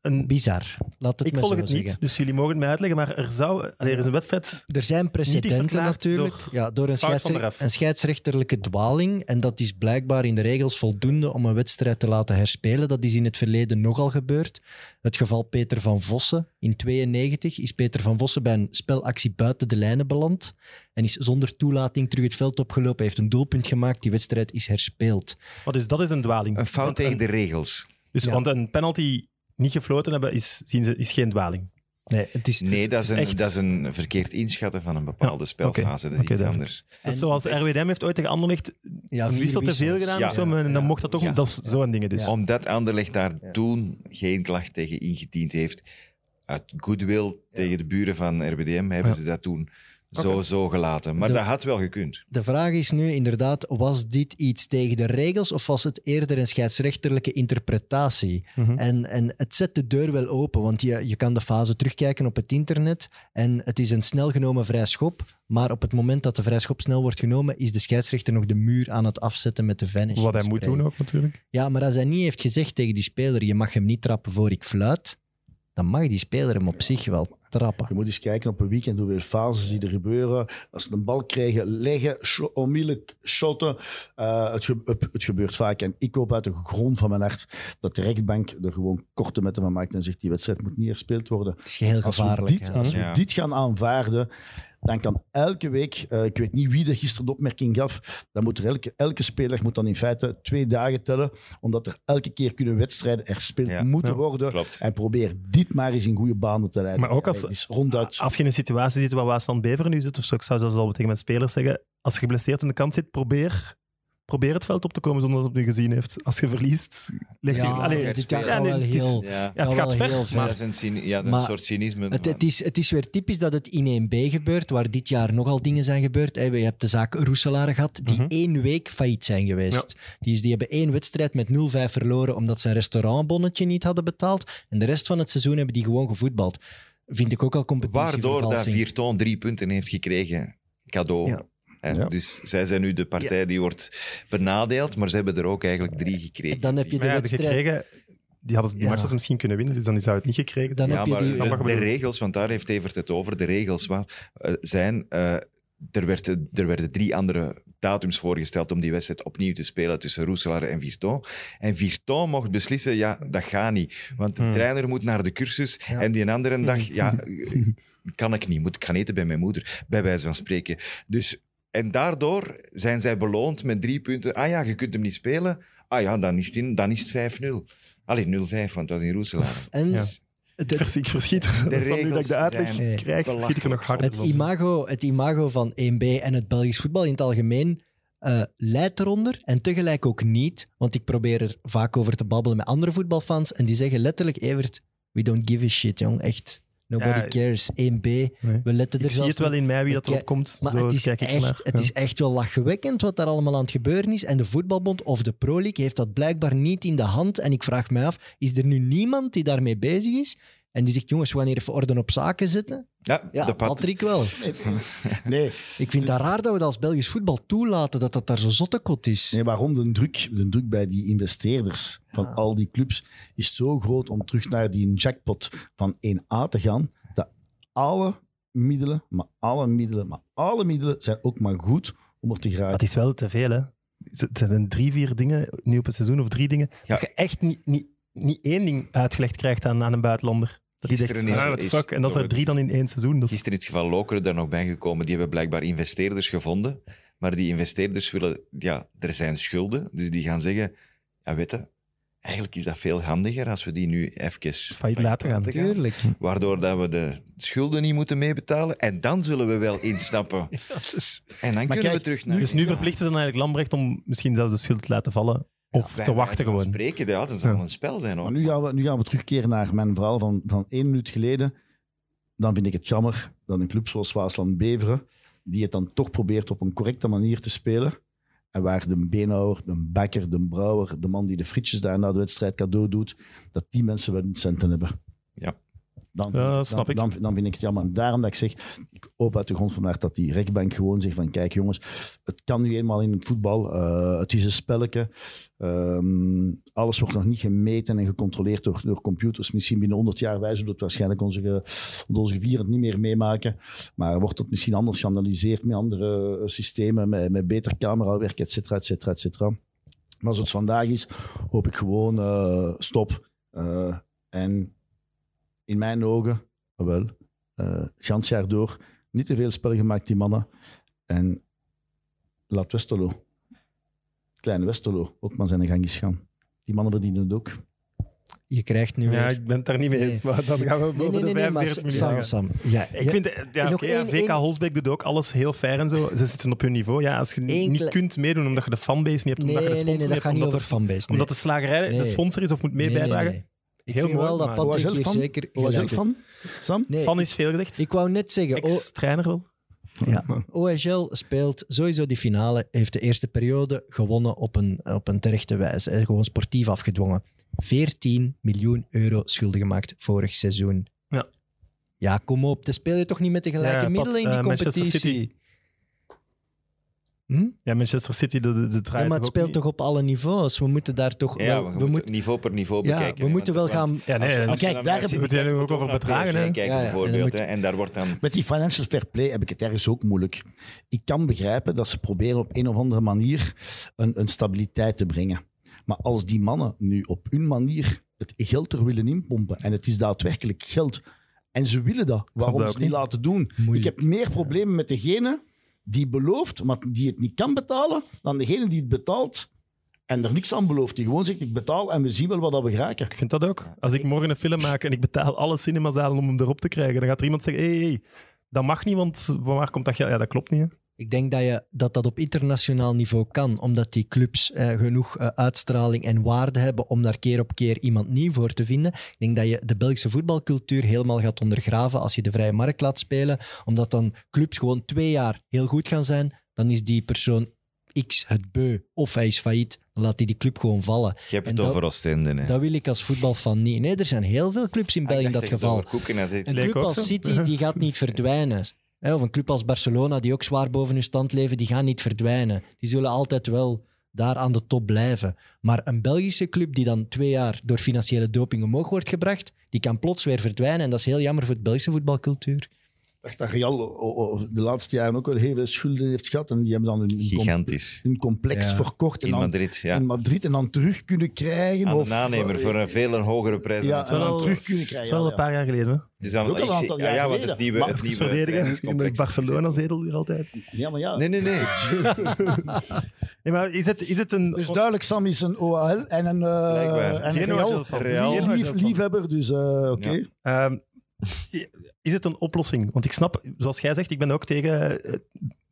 Een... Bizar. Laat het Ik volg zo het zeggen. niet, dus jullie mogen het mij uitleggen, maar er zou... allee, er is een wedstrijd... Er zijn precedenten natuurlijk. door ja, door een, scheidsre- scheidsrechterlijke dwaling. En dat is blijkbaar in de regels voldoende om een wedstrijd te laten herspelen. Dat is in het verleden nogal gebeurd. Het geval Peter van Vossen. In 92 is Peter van Vossen bij een spelactie buiten de lijnen beland. En is zonder toelating terug het veld opgelopen. Hij heeft een doelpunt gemaakt. Die wedstrijd is herspeeld. Wat is, dat is een dwaling. Een fout Want tegen een- de regels. Dus, Ja. Want een penalty niet gefloten hebben, is, zien ze, is geen dwaling. Nee, het is, Nee, dat is, is een, echt- dat is een verkeerd inschatten van een bepaalde spelfase. Dat is iets anders. Zoals RWDM heeft ooit tegen Anderlecht ja, een wissel te veel gedaan Ja. of zo, maar dan mocht dat toch... Ja. Dat is zo'n dingen dus. Omdat Anderlecht daar toen geen klacht tegen ingediend heeft. Uit goodwill tegen de buren van RWDM hebben Ja. ze dat toen zo, zo gelaten. Maar De- dat had wel gekund. De vraag is nu inderdaad, was dit iets tegen de regels of was het eerder een scheidsrechterlijke interpretatie? Mhm. En, en het zet de deur wel open, want je, je kan de fase terugkijken op het internet en het is een snel genomen vrij schop, maar op het moment dat de vrij schop snel wordt genomen, is de scheidsrechter nog de muur aan het afzetten met de vanish. Wat hij moet doen ook natuurlijk. Ja, maar als hij niet heeft gezegd tegen die speler, je mag hem niet trappen voor ik fluit, dan mag die speler hem op zich wel trappen. Je moet eens kijken op een weekend hoeveel fases die er gebeuren. Als ze een bal krijgen, leggen, sho- onmiddellijk shotten. Eh, het, ge- het, het gebeurt vaak. En ik hoop uit de grond van mijn hart dat de rechtbank er gewoon korte metten van maakt en zegt die wedstrijd moet niet herspeeld worden. Het is heel Als we gevaarlijk. dit, als we Ja. dit gaan aanvaarden, dan kan elke week, eh, ik weet niet wie de gisteren de opmerking gaf, dan moet er elke, elke speler moet dan in feite twee dagen tellen, omdat er elke keer kunnen wedstrijden herspeeld Ja. moeten Ja. worden. Klopt. En probeer dit maar eens in goede banen te leiden. Maar ook als- Het is ronduit. Als je in een situatie zit waar Waasland Beveren nu zit, of zo, ik zou zelfs al tegen mijn spelers zeggen, als je geblesseerd aan de kant zit, probeer, probeer het veld op te komen zonder dat het op je gezien heeft. Als je verliest, ligt je... Ja, Allee, dit gaat ja, wel het is- heel... Ja. Ja, het gaat wel ver, heel ver. maar dat is een, ja, Maar soort cynisme. Het, het, is, het is weer typisch dat het in 1B gebeurt, waar dit jaar nogal dingen zijn gebeurd. Hè, Je hebt de zaak Roeselaar gehad, die Mhm. één week failliet zijn geweest. Die, is- die hebben één wedstrijd met 0-5 verloren omdat ze een restaurantbonnetje niet hadden betaald. En de rest van het seizoen hebben die gewoon gevoetbald. Vind ik ook al Waardoor dat. Vierton drie punten heeft gekregen. Cadeau. Ja. Dus zij zijn nu de partij die wordt benadeeld, maar ze hebben er ook eigenlijk drie gekregen. Dan heb je de ja, wedstrijd... gekregen, die hadden die Ja. matches misschien kunnen winnen, dus dan zou het niet gekregen. Dan ja, heb je maar die- de, de regels, want daar heeft Evert het over, de regels waar, eh, zijn... eh, er, werd, er werden drie andere datums voorgesteld om die wedstrijd opnieuw te spelen tussen Roeselaar en Virton. En Virton mocht beslissen, ja, dat gaat niet. Want de Hmm. trainer moet naar de cursus Ja. en die een andere dag, ja, kan ik niet. Moet ik gaan eten bij mijn moeder, bij wijze van spreken. Dus, en daardoor zijn zij beloond met drie punten. Ah ja, je kunt hem niet spelen. Ah ja, dan is het, in, dan is het 5-0. Allee, 0-5, want dat was in Roeselaar. En Ja. het, Ik, het, vers, ik verschiet er. De van nu dat ik regels de uitleg krijg, schiet ik er nog harder het, van. imago, het imago van 1B en het Belgisch voetbal in het algemeen eh, leidt eronder en tegelijk ook niet. Want ik probeer er vaak over te babbelen met andere voetbalfans en die zeggen letterlijk, Evert, we don't give a shit, jong. Echt. Nobody Ja, cares. 1B. We letten er Ik zie zelfs het wel in mij wie dat erop komt. Maar Zo het, is kijk ik echt, naar. het Ja. is echt wel lachwekkend wat daar allemaal aan het gebeuren is. En de voetbalbond of de Pro League heeft dat blijkbaar niet in de hand. En ik vraag me af, is er nu niemand die daarmee bezig is? En die zegt, jongens, wanneer even orde op zaken zetten? Ja, Ja, de pat- Patrick wel. Nee, Ik vind het raar dat we dat als Belgisch voetbal toelaten, dat dat daar zo zottekot is. nee, waarom de druk, de druk bij die investeerders van Ja. al die clubs is zo groot om terug naar die jackpot van 1A te gaan, dat alle middelen, maar alle middelen, maar alle middelen zijn ook maar goed om er te Dat geraken. is wel te veel, hè. Het zijn drie, vier dingen nu op een seizoen, of drie dingen, Ja. dat je echt niet, niet, niet één ding uitgelegd krijgt aan, aan een buitenlander. Dat die Gisteren is- ah, is- fuck. En dat zijn er drie dan in één seizoen. Is, Gisteren in het geval Lokeren er nog bij gekomen. Die hebben blijkbaar investeerders gevonden. Maar die investeerders willen... Ja, er zijn schulden. Dus die gaan zeggen... Ja, weet je, eigenlijk is dat veel handiger als we die nu even Failliet laten gaan. Tuurlijk. Waardoor dat we de schulden niet moeten meebetalen. En dan zullen we wel instappen. is... En dan kunnen kijk, we terug naar... Dus nu Ja. verplichten ze dan eigenlijk Lambrecht om misschien zelfs de schuld te laten vallen. Of te wachten gewoon. spreken, ja, dat zal Ja. een spel zijn. Hoor. Maar nu gaan, we, nu gaan we terugkeren naar mijn verhaal van, van één minuut geleden. Dan vind ik het jammer dat een club zoals Waasland Beveren, die het dan toch probeert op een correcte manier te spelen, en waar de beenhouwer, de bakker, de brouwer, de man die de frietjes daar na de wedstrijd cadeau doet, dat die mensen wel centen hebben. Dan, Ja, dan- snap ik. Dan, dan vind ik het jammer. En daarom dat ik zeg, ik hoop uit de grond van hart dat die rechtbank gewoon zegt van kijk jongens, het kan nu eenmaal in het voetbal. eh, het is een spelletje. Ehm, alles wordt nog niet gemeten en gecontroleerd door, door computers. Misschien binnen 100 jaar wij zullen het waarschijnlijk onze, onze vier het niet meer meemaken. Maar wordt het misschien anders geanalyseerd met andere eh, systemen, met, met beter camerawerk, et cetera, et cetera, et cetera. Maar als het vandaag is, hoop ik gewoon eh, stop. En in mijn ogen, wel, eh gans jaar door, niet te veel spel gemaakt, die mannen. En laat Westerlo, kleine Westerlo, ook maar zijn gang is gaan. Die mannen verdienen het ook. Je krijgt nu Ja, weer... ik ben het daar niet mee Nee. eens, maar dan gaan we boven nee, nee, de nee, maar 45 minuten Sam. Sam. Ja, Ik ja, vind, ja, één- VK één- Holsbeek doet ook alles heel fair en zo. Ze zitten op hun niveau. Ja, als je Eén niet kunt meedoen omdat je de fanbase niet hebt, nee, omdat je de nee, sponsor niet hebt, niet omdat, over de, fanbase. nee. omdat de slagerij de Nee. sponsor is of moet mee Ik Heel vind mooi, wel dat Patrick van? zeker was je van, Sam? Nee, ik- is veel gezegd. Ik wou net zeggen, Ex-trainer wel. Ja. OHL speelt sowieso die finale, heeft de eerste periode gewonnen op een, op een terechte wijze. hè, Gewoon sportief afgedwongen. 14 miljoen euro schulden gemaakt vorig seizoen. Ja. Ja, kom op. Dan speel je toch niet met de gelijke Ja, Pat, middelen in die eh, Manchester competitie? City. Hm? Ja, Manchester City, de, de, de Ja, maar het speelt niet? toch op alle niveaus? We moeten daar toch Ja, wel... we, We moeten niveau per niveau ja, bekijken. we moeten wel gaan... Ja, nee, als we- kijk, daar hebben we het ook over bedragen, hè. kijken Ja, ja, en dan bijvoorbeeld. moet- hè, En daar wordt dan... Met die financial fair play heb ik het ergens ook moeilijk. Ik kan begrijpen dat ze proberen op een of andere manier een, een stabiliteit te brengen. Maar als die mannen nu op hun manier het geld er willen inpompen, en het is daadwerkelijk geld, en ze willen dat, waarom dat ze ook niet niet. laten doen? Moeilijk. Ik heb meer problemen met degene die belooft, maar die het niet kan betalen, dan degene die het betaalt en er niks aan belooft. Die gewoon zegt, ik betaal en we zien wel wat dat we geraken. Ik vind dat ook. Als ik morgen een film maak en ik betaal alle cinemazalen om hem erop te krijgen, dan gaat er iemand zeggen, hé, hey, hey, dat mag niet, want van waar komt dat geld? Ja, dat klopt niet. Hè? Ik denk dat, je, dat dat op internationaal niveau kan, omdat die clubs eh, genoeg eh, uitstraling en waarde hebben om daar keer op keer iemand nieuw voor te vinden. Ik denk dat je de Belgische voetbalcultuur helemaal gaat ondergraven als je de vrije markt laat spelen, omdat dan clubs gewoon twee jaar heel goed gaan zijn, dan is die persoon X het beu of hij is failliet, dan laat hij die club gewoon vallen. Je hebt En het dat- over Oostende. hè. Dat wil ik als voetbalfan niet. Nee, er zijn heel veel clubs in Ah, België in dat geval. Koeken. Een club als. City die gaat niet verdwijnen. Of een club als Barcelona, die ook zwaar boven hun stand leven, die gaan niet verdwijnen. Die zullen altijd wel daar aan de top blijven. Maar een Belgische club die dan twee jaar door financiële doping omhoog wordt gebracht, die kan plots weer verdwijnen. En dat is heel jammer voor de Belgische voetbalcultuur. Dacht dat Real de laatste jaren ook wel heel veel schulden heeft gehad en die hebben dan hun, com- Gigantisch. hun complex Ja. verkocht en In dan Madrid, ja. in Madrid en dan terug kunnen krijgen. Aan of, eh, voor een veel een hogere prijs. dan Ja, dan zou. terug kunnen Dat krijgen. is wel een paar jaar geleden. Hè? Dus dan, Ook al een ik zie- aantal ja, jaar ja, want het nieuwe, Maar het nieuwe verdedigen. Barcelona zedel hier altijd. Ja, maar ja. Nee, nee, nee. Nee, maar is het, is het een... Dus duidelijk, Sam is een OHL en een, eh Blijkbaar. en een Real. Real. lief- lief, liefhebber. Dus eh, oké. Ja. Ehm, is het een oplossing? Want ik snap, zoals jij zegt, ik ben ook tegen eh,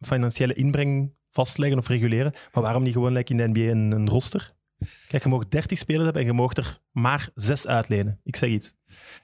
financiële inbreng vastleggen of reguleren. Maar waarom niet gewoon like in de NBA een, een roster? Kijk, je mag 30 spelers hebben en je mag er maar 6 uitlenen. Ik zeg iets.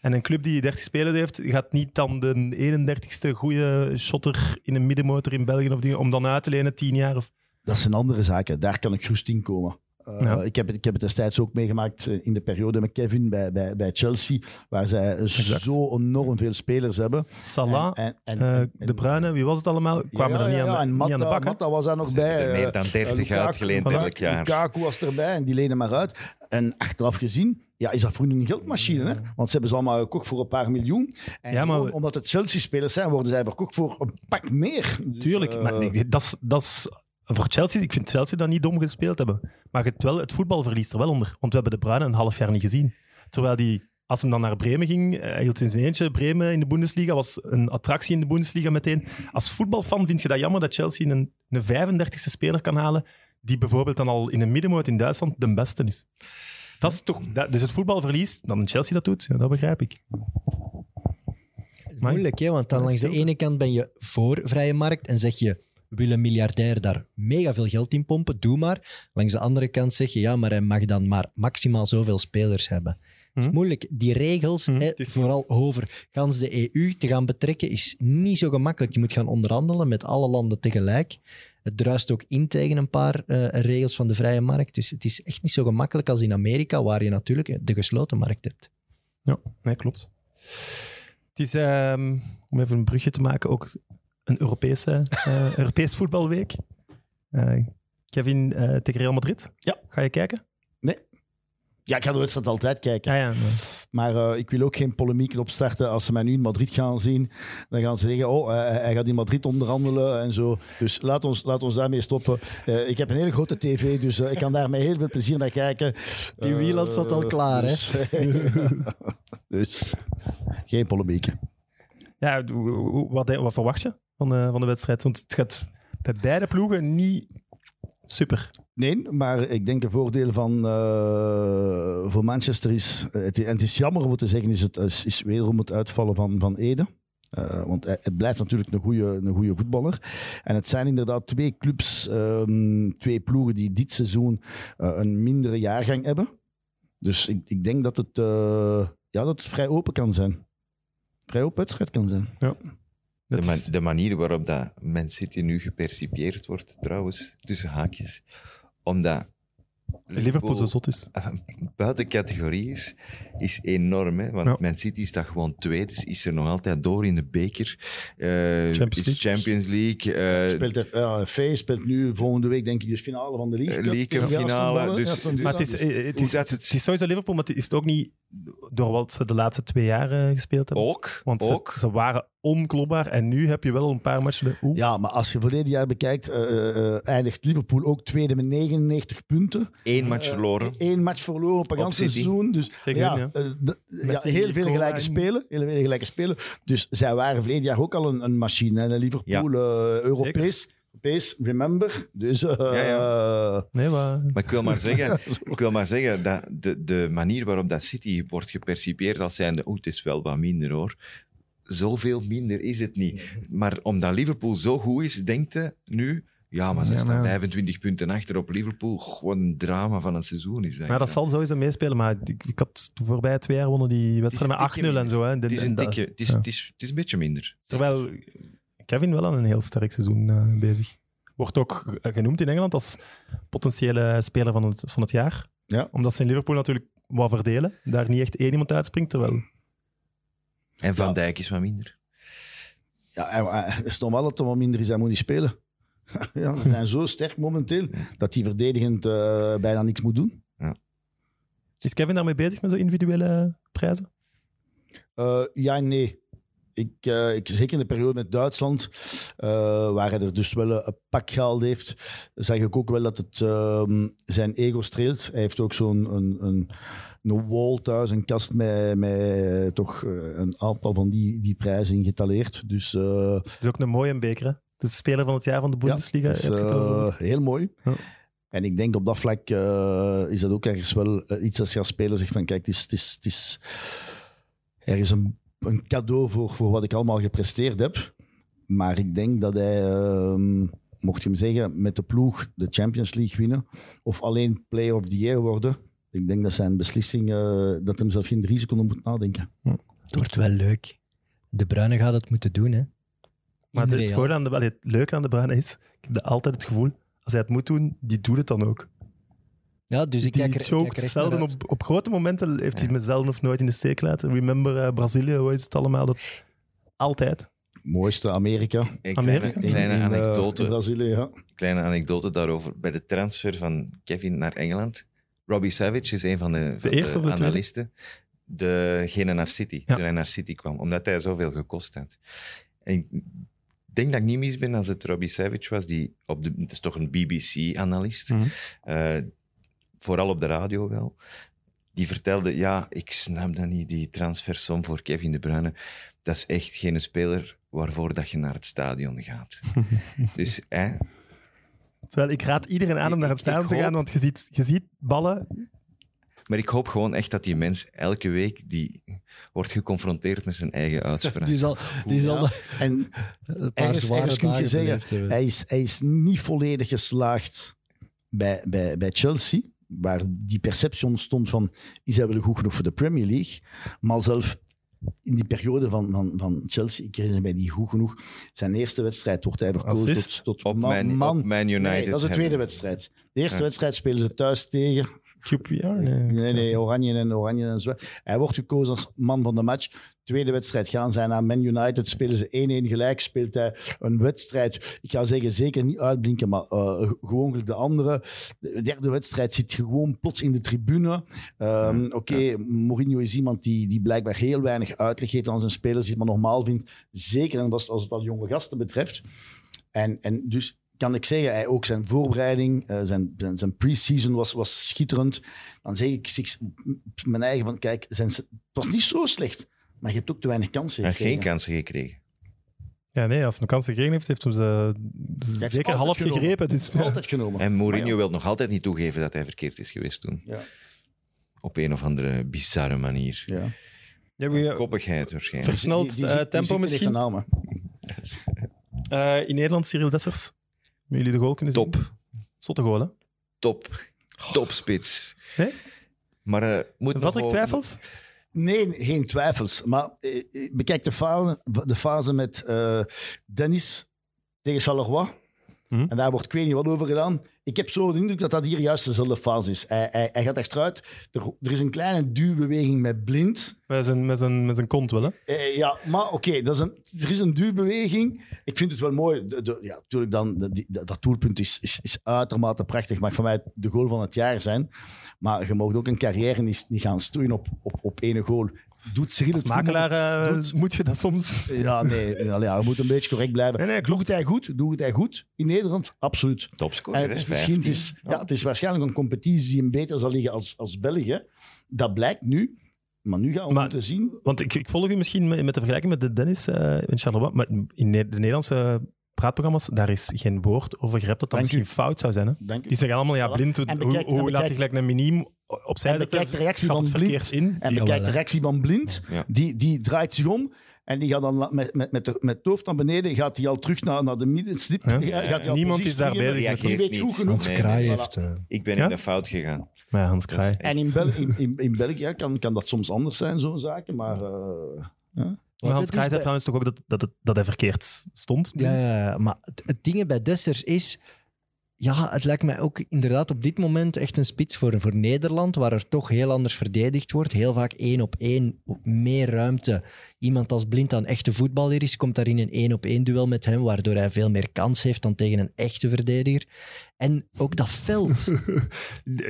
En een club die 30 spelers heeft, gaat niet dan de 31ste goede shotter in een middenmotor in België om dan uit te lenen 10 jaar. Of... Dat zijn andere zaken. Daar kan ik gerust in komen. Eh, Ja. ik, heb, het- ik heb het destijds ook meegemaakt eh, in de periode met Kevin bij, bij, bij Chelsea, waar zij Exact. zo enorm veel spelers hebben. Salah, En- en- eh, De Bruyne, wie was het allemaal? Kwamen Ja, er niet, ja, aan, de, en niet Matta, aan de bak. hè? Matta was daar nog bij. er meer eh, dan 30 Lukaku- uitgeleend voilà. elk jaar. Lukaku was erbij en die lenen maar uit. En achteraf gezien, ja, is dat voor hun een geldmachine. Hè? Want ze hebben ze allemaal gekocht voor een paar miljoen. En Ja, maar- gewoon omdat het Chelsea-spelers zijn, worden zij verkocht voor een pak meer. Dus, Tuurlijk, eh, maar nee, dat is, dat is voor Chelsea. Ik vind Chelsea dat niet dom gespeeld hebben. Maar het, wel, het voetbal verliest er wel onder. Want we hebben de Bruyne een half jaar niet gezien. Terwijl die, als hem dan naar Bremen ging, eh, hij hield in zijn eentje. Bremen in de Bundesliga was een attractie in de Bundesliga meteen. Als voetbalfan vind je dat jammer dat Chelsea een, een 35e speler kan halen, die bijvoorbeeld dan al in een middenmoot in Duitsland de beste is. Dat is toch, dat, dus het voetbalverlies, dan Chelsea dat doet, ja, dat begrijp ik. Moeilijk, hè? want dan langs de ene kant ben je voor vrije markt en zeg je, we willen miljardair daar mega veel geld in pompen, doe maar. Langs de andere kant zeg je, ja, maar hij mag dan maar maximaal zoveel spelers hebben. Het is Mhm. moeilijk. Die regels, het is vooral over gans de EU te gaan betrekken, is niet zo gemakkelijk. Je moet gaan onderhandelen met alle landen tegelijk. Het druist ook in tegen een paar eh, regels van de vrije markt. Dus het is echt niet zo gemakkelijk als in Amerika, waar je natuurlijk de gesloten markt hebt. Ja, nee, klopt. is, ehm, om even een brugje te maken, ook een Europese, eh Europees voetbalweek. Eh, Kevin eh, tegen Real Madrid. Ja. Ga je kijken? Ja, ik ga de wedstrijd altijd kijken. Ja, ja. nee. Maar eh, ik wil ook geen polemieken opstarten. Als ze mij nu in Madrid gaan zien, dan gaan ze zeggen: Oh, hij, hij gaat in Madrid onderhandelen en zo. Dus laat ons, laat ons daarmee stoppen. Eh, ik heb een hele grote tv, dus ik kan daar met heel veel plezier naar kijken. Die Wieland staat al klaar, hè? dus, dus geen polemieken. Ja, wat, wat verwacht je van de, van de wedstrijd? Want het gaat bij beide ploegen niet super. Nee, maar ik denk een voordeel van eh, voor Manchester is, het, en het is jammer om te zeggen, is, het, is, is wederom het uitvallen van, van Ede. Eh, want hij, het blijft natuurlijk een goede een goede voetballer. En het zijn inderdaad twee clubs, ehm, twee ploegen die dit seizoen eh, een mindere jaargang hebben. Dus ik, ik denk dat het, ja, dat het vrij open kan zijn. Vrij open wedstrijd kan zijn. De, manier waarop dat Man City nu gepercipieerd wordt, trouwens, tussen haakjes, omdat Liverpool zo zot is. buiten categorie is, is enorm. Hè? Want Ja. Man City staat gewoon tweede, dus is er nog altijd door in de beker. Eh, Champions is. Champions League. eh, Speelt, er- ja, speelt nu volgende week denk ik dus finale van de League. Eh, League Aston finale, dus- dus-. Maar het is, het, is, dat het, het- is sowieso Liverpool, maar het is het ook niet door wat ze de laatste twee jaar eh, gespeeld hebben. ook. Want ze, ook. ze waren onklopbaar en nu heb je wel een paar matchen. Oeh. Ja, maar als je verleden jaar bekijkt, eindigt Liverpool ook tweede met 99 punten. Eén match Eh, verloren. Eén match verloren op een Op ganse seizoen. Dus Tegen ja, hun, ja. eh, ja, heel veel gelijke en- spelen. Heel veel gelijke spelen. Dus zij waren verleden jaar ook al een, een machine. hè. Liverpool, eh, Europees. Europees, remember. Dus eh, Ja, Nee, maar... Maar ik wil maar zeggen, ik wil maar zeggen dat de, de manier waarop dat City wordt gepercipieerd als zijnde, oeh, het is wel wat minder hoor. Zoveel minder is het niet. Maar omdat Liverpool zo goed is, denkt je nu, ja, maar ze Ja, staan maar- 25 punten achter op Liverpool. Goh, Wat een drama van een seizoen is dat. Maar dat zal sowieso meespelen. Maar ik, ik had de voorbije twee jaar wonnen die wedstrijd een met 8-0 tikje en zo. Hè. Het is En een tikje, het is, ja. het is, het is een beetje minder. Terwijl Kevin wel aan een heel sterk seizoen eh, bezig. Wordt ook genoemd in Engeland als potentiële speler van het, van het jaar. Ja. Omdat ze in Liverpool natuurlijk wat verdelen. Daar niet echt één iemand uitspringt. Terwijl En Van Ja. Dijk is wat minder. ja, hij- hij- het is normaal dat er wat minder is. Hij moet niet spelen. ja, ze zijn zo sterk momenteel dat hij verdedigend eh, bijna niks moet doen. is Kevin daarmee bezig met zo'n individuele prijzen? Eh, ja en nee. Ik, eh, ik, zeker in de periode met Duitsland, eh, waar hij er dus wel een, een pak gehaald heeft, zag ik ook wel dat het ehm, zijn ego streelt. Hij heeft ook zo'n een, een, een wall thuis, een kast met, met toch eh, een aantal van die, die prijzen in getaleerd. Dus eh, Het is ook een mooie beker. Hè? De speler van het jaar van de Bundesliga. is eh, heel mooi. Ja. En ik denk op dat vlak eh, is dat ook ergens wel eh, iets als je als speler zegt van kijk, het is, het is, het is ergens een, een cadeau voor, voor wat ik allemaal gepresteerd heb. Maar ik denk dat hij, ehm, mocht je hem zeggen, met de ploeg de Champions League winnen of alleen Player of the Year worden. Ik denk dat zijn beslissing, dat hem zelf geen drie seconden moet nadenken. Het wordt wel leuk. De Bruyne gaat het moeten doen, hè. Maar het, Real. voordeel aan de, wel, het leuke aan de Bruyne is, ik heb de- altijd het gevoel, als hij het moet doen, die doet het dan ook. Ja, dus ik die kijk er, choked kijk zelden op, op grote momenten heeft hij Ja. me zelden of nooit in de steek laten. Remember eh, Brazilië, hoe is het allemaal? Dat, altijd. Mooiste Amerika. Een Amerika? In- kleine in, eh, anekdote. in Brazilië, ja. kleine anekdote daarover. Bij de transfer van Kevin naar Engeland. Robbie Savage is een van de, van eerste de analisten. Degene naar City, Ja. toen hij naar City kwam. Omdat hij zoveel gekost had. En ik denk dat ik niet mis ben als het Robbie Savage was. Die op de, het is toch een BBC-analyst. Mhm. Eh, vooral op de radio wel. Die vertelde, ja, ik snap dat niet, die transfersom voor Kevin De Bruyne. Dat is echt geen speler waarvoor dat je naar het stadion gaat. dus hè, Terwijl ik raad iedereen aan om naar het stadion te gaan, want je ziet, je ziet ballen. Maar ik hoop gewoon echt dat die mens elke week die wordt geconfronteerd met zijn eigen uitspraak. Die zal, die zal Ja. En een paar ergens, zware ergens kun je zeggen, hij is, hij is niet volledig geslaagd bij, bij, bij Chelsea, waar die perceptie ontstond van, is hij wel goed genoeg voor de Premier League? Maar zelf in die periode van, van, van Chelsea, ik herinner mij die goed genoeg, zijn eerste wedstrijd wordt hij verkozen Assist tot, tot op, man. mijn, man. op Man United. Nee, dat is de tweede hebben. wedstrijd. De eerste Ja. wedstrijd spelen ze thuis tegen QPR? Nee, Nee, nee, Oranje en Oranje en zo. Hij wordt gekozen als man van de match. Tweede wedstrijd gaan zij naar Man United. Spelen ze 1-1 gelijk. Speelt hij een wedstrijd. Ik ga zeggen, zeker niet uitblinken, maar eh, gewoon de andere. De derde wedstrijd zit gewoon plots in de tribune. Ehm, Oké, Mourinho is iemand die, die blijkbaar heel weinig uitleg geeft aan zijn spelers. Die het maar normaal vindt. Zeker en als het al jonge gasten betreft. En, en dus kan ik zeggen, hij, ook zijn voorbereiding, eh, zijn, zijn, zijn pre-season was, was schitterend. Dan zeg ik zich mijn eigen van, kijk, zijn, het was niet zo slecht, maar je hebt ook te weinig kansen Hij heeft geen gekregen. kansen gekregen. Ja, nee, als hij een kans gekregen heeft, heeft hij ze heeft zeker half genomen. gegrepen. Dus, ja. Altijd genomen. En Mourinho ja, wil nog altijd niet toegeven dat hij verkeerd is geweest toen. Ja. Op een of andere bizarre manier. Ja. Ja, we- Koppigheid waarschijnlijk. Versneld Die- die eh, tempo misschien. Eh, in Nederland, Cyril Dessers. Hebben jullie de goal kunnen zien? Top. Zotte goal, hè? Top. Topspits. Hè? Maar eh moet nog Wat ik twijfels? Nee, geen twijfels. Maar eh, eh, bekijk de fase, de fase met eh, Dennis tegen Charleroi. Mhm. En daar wordt ik weet niet wat over gedaan. Ik heb zo de indruk dat dat hier juist dezelfde fase is. Hij, hij, hij gaat achteruit. Er, er is een kleine duwbeweging met blind. Met zijn, met zijn, met zijn kont wel, hè? Eh, ja, maar oké, dat is een- er is een duwbeweging. Ik vind het wel mooi. De, de- ja, natuurlijk dan, de- dat, dat doelpunt is, is, is uitermate prachtig. Mag voor mij de goal van het jaar zijn. Maar je mag ook een carrière niet, niet gaan stoeien op, op, op ene goal. Doet Cyril Als het goed? makelaar eh, doet- moet je dat soms... Ja, nee, ja, ja, je moet een beetje correct blijven. Nee, nee, Doet het hij goed? Doet het hij goed? In Nederland? Absoluut. Topscorer, En het is, misschien, het, 15. is, ja, het is waarschijnlijk een competitie die hem beter zal liggen als, als België. Dat blijkt nu. Maar nu gaan we Maar- moeten zien. Want ik, ik volg u misschien met, met de vergelijking met de Dennis eh, in Charleroi, maar in de Nederlandse praatprogramma's, daar is geen woord over gerept dat dat Dank u. misschien fout zou zijn. Hè? Dank. Die zeggen allemaal, ja, Voilà. blind, hoe, bekijk- laat je gelijk een miniem opzij en zetten? bekijk de reactie van het Blind. verkeerd in. En Die- bekijk hè. de reactie van Blind. Ja. Die, die draait zich om. En die gaat dan met, met, met, de, met het hoofd naar beneden. Gaat hij al terug naar, naar de middenslip. Ja. Ga- gaat al Niemand is daar bezig met Die weet goed genoeg. Hans Nee, Kraai nee, heeft... eh, Ik ben Ja? in de fout gegaan. Maar ja, Hans Kraai. En in, Bel in, in, in België kan, kan dat soms anders zijn, zo'n zaken. Maar eh, Maar Hans het is Kraai zei bij- trouwens toch ook dat, dat, dat hij verkeerd stond. Ja, maar het, het ding bij Dessers is... Ja, het lijkt mij ook inderdaad op dit moment echt een spits voor, voor Nederland, waar er toch heel anders verdedigd wordt. Heel vaak één op één, op meer ruimte. Iemand als Blind dan echte voetballer is, komt daar in een één op één duel met hem, waardoor hij veel meer kans heeft dan tegen een echte verdediger. En ook dat veld.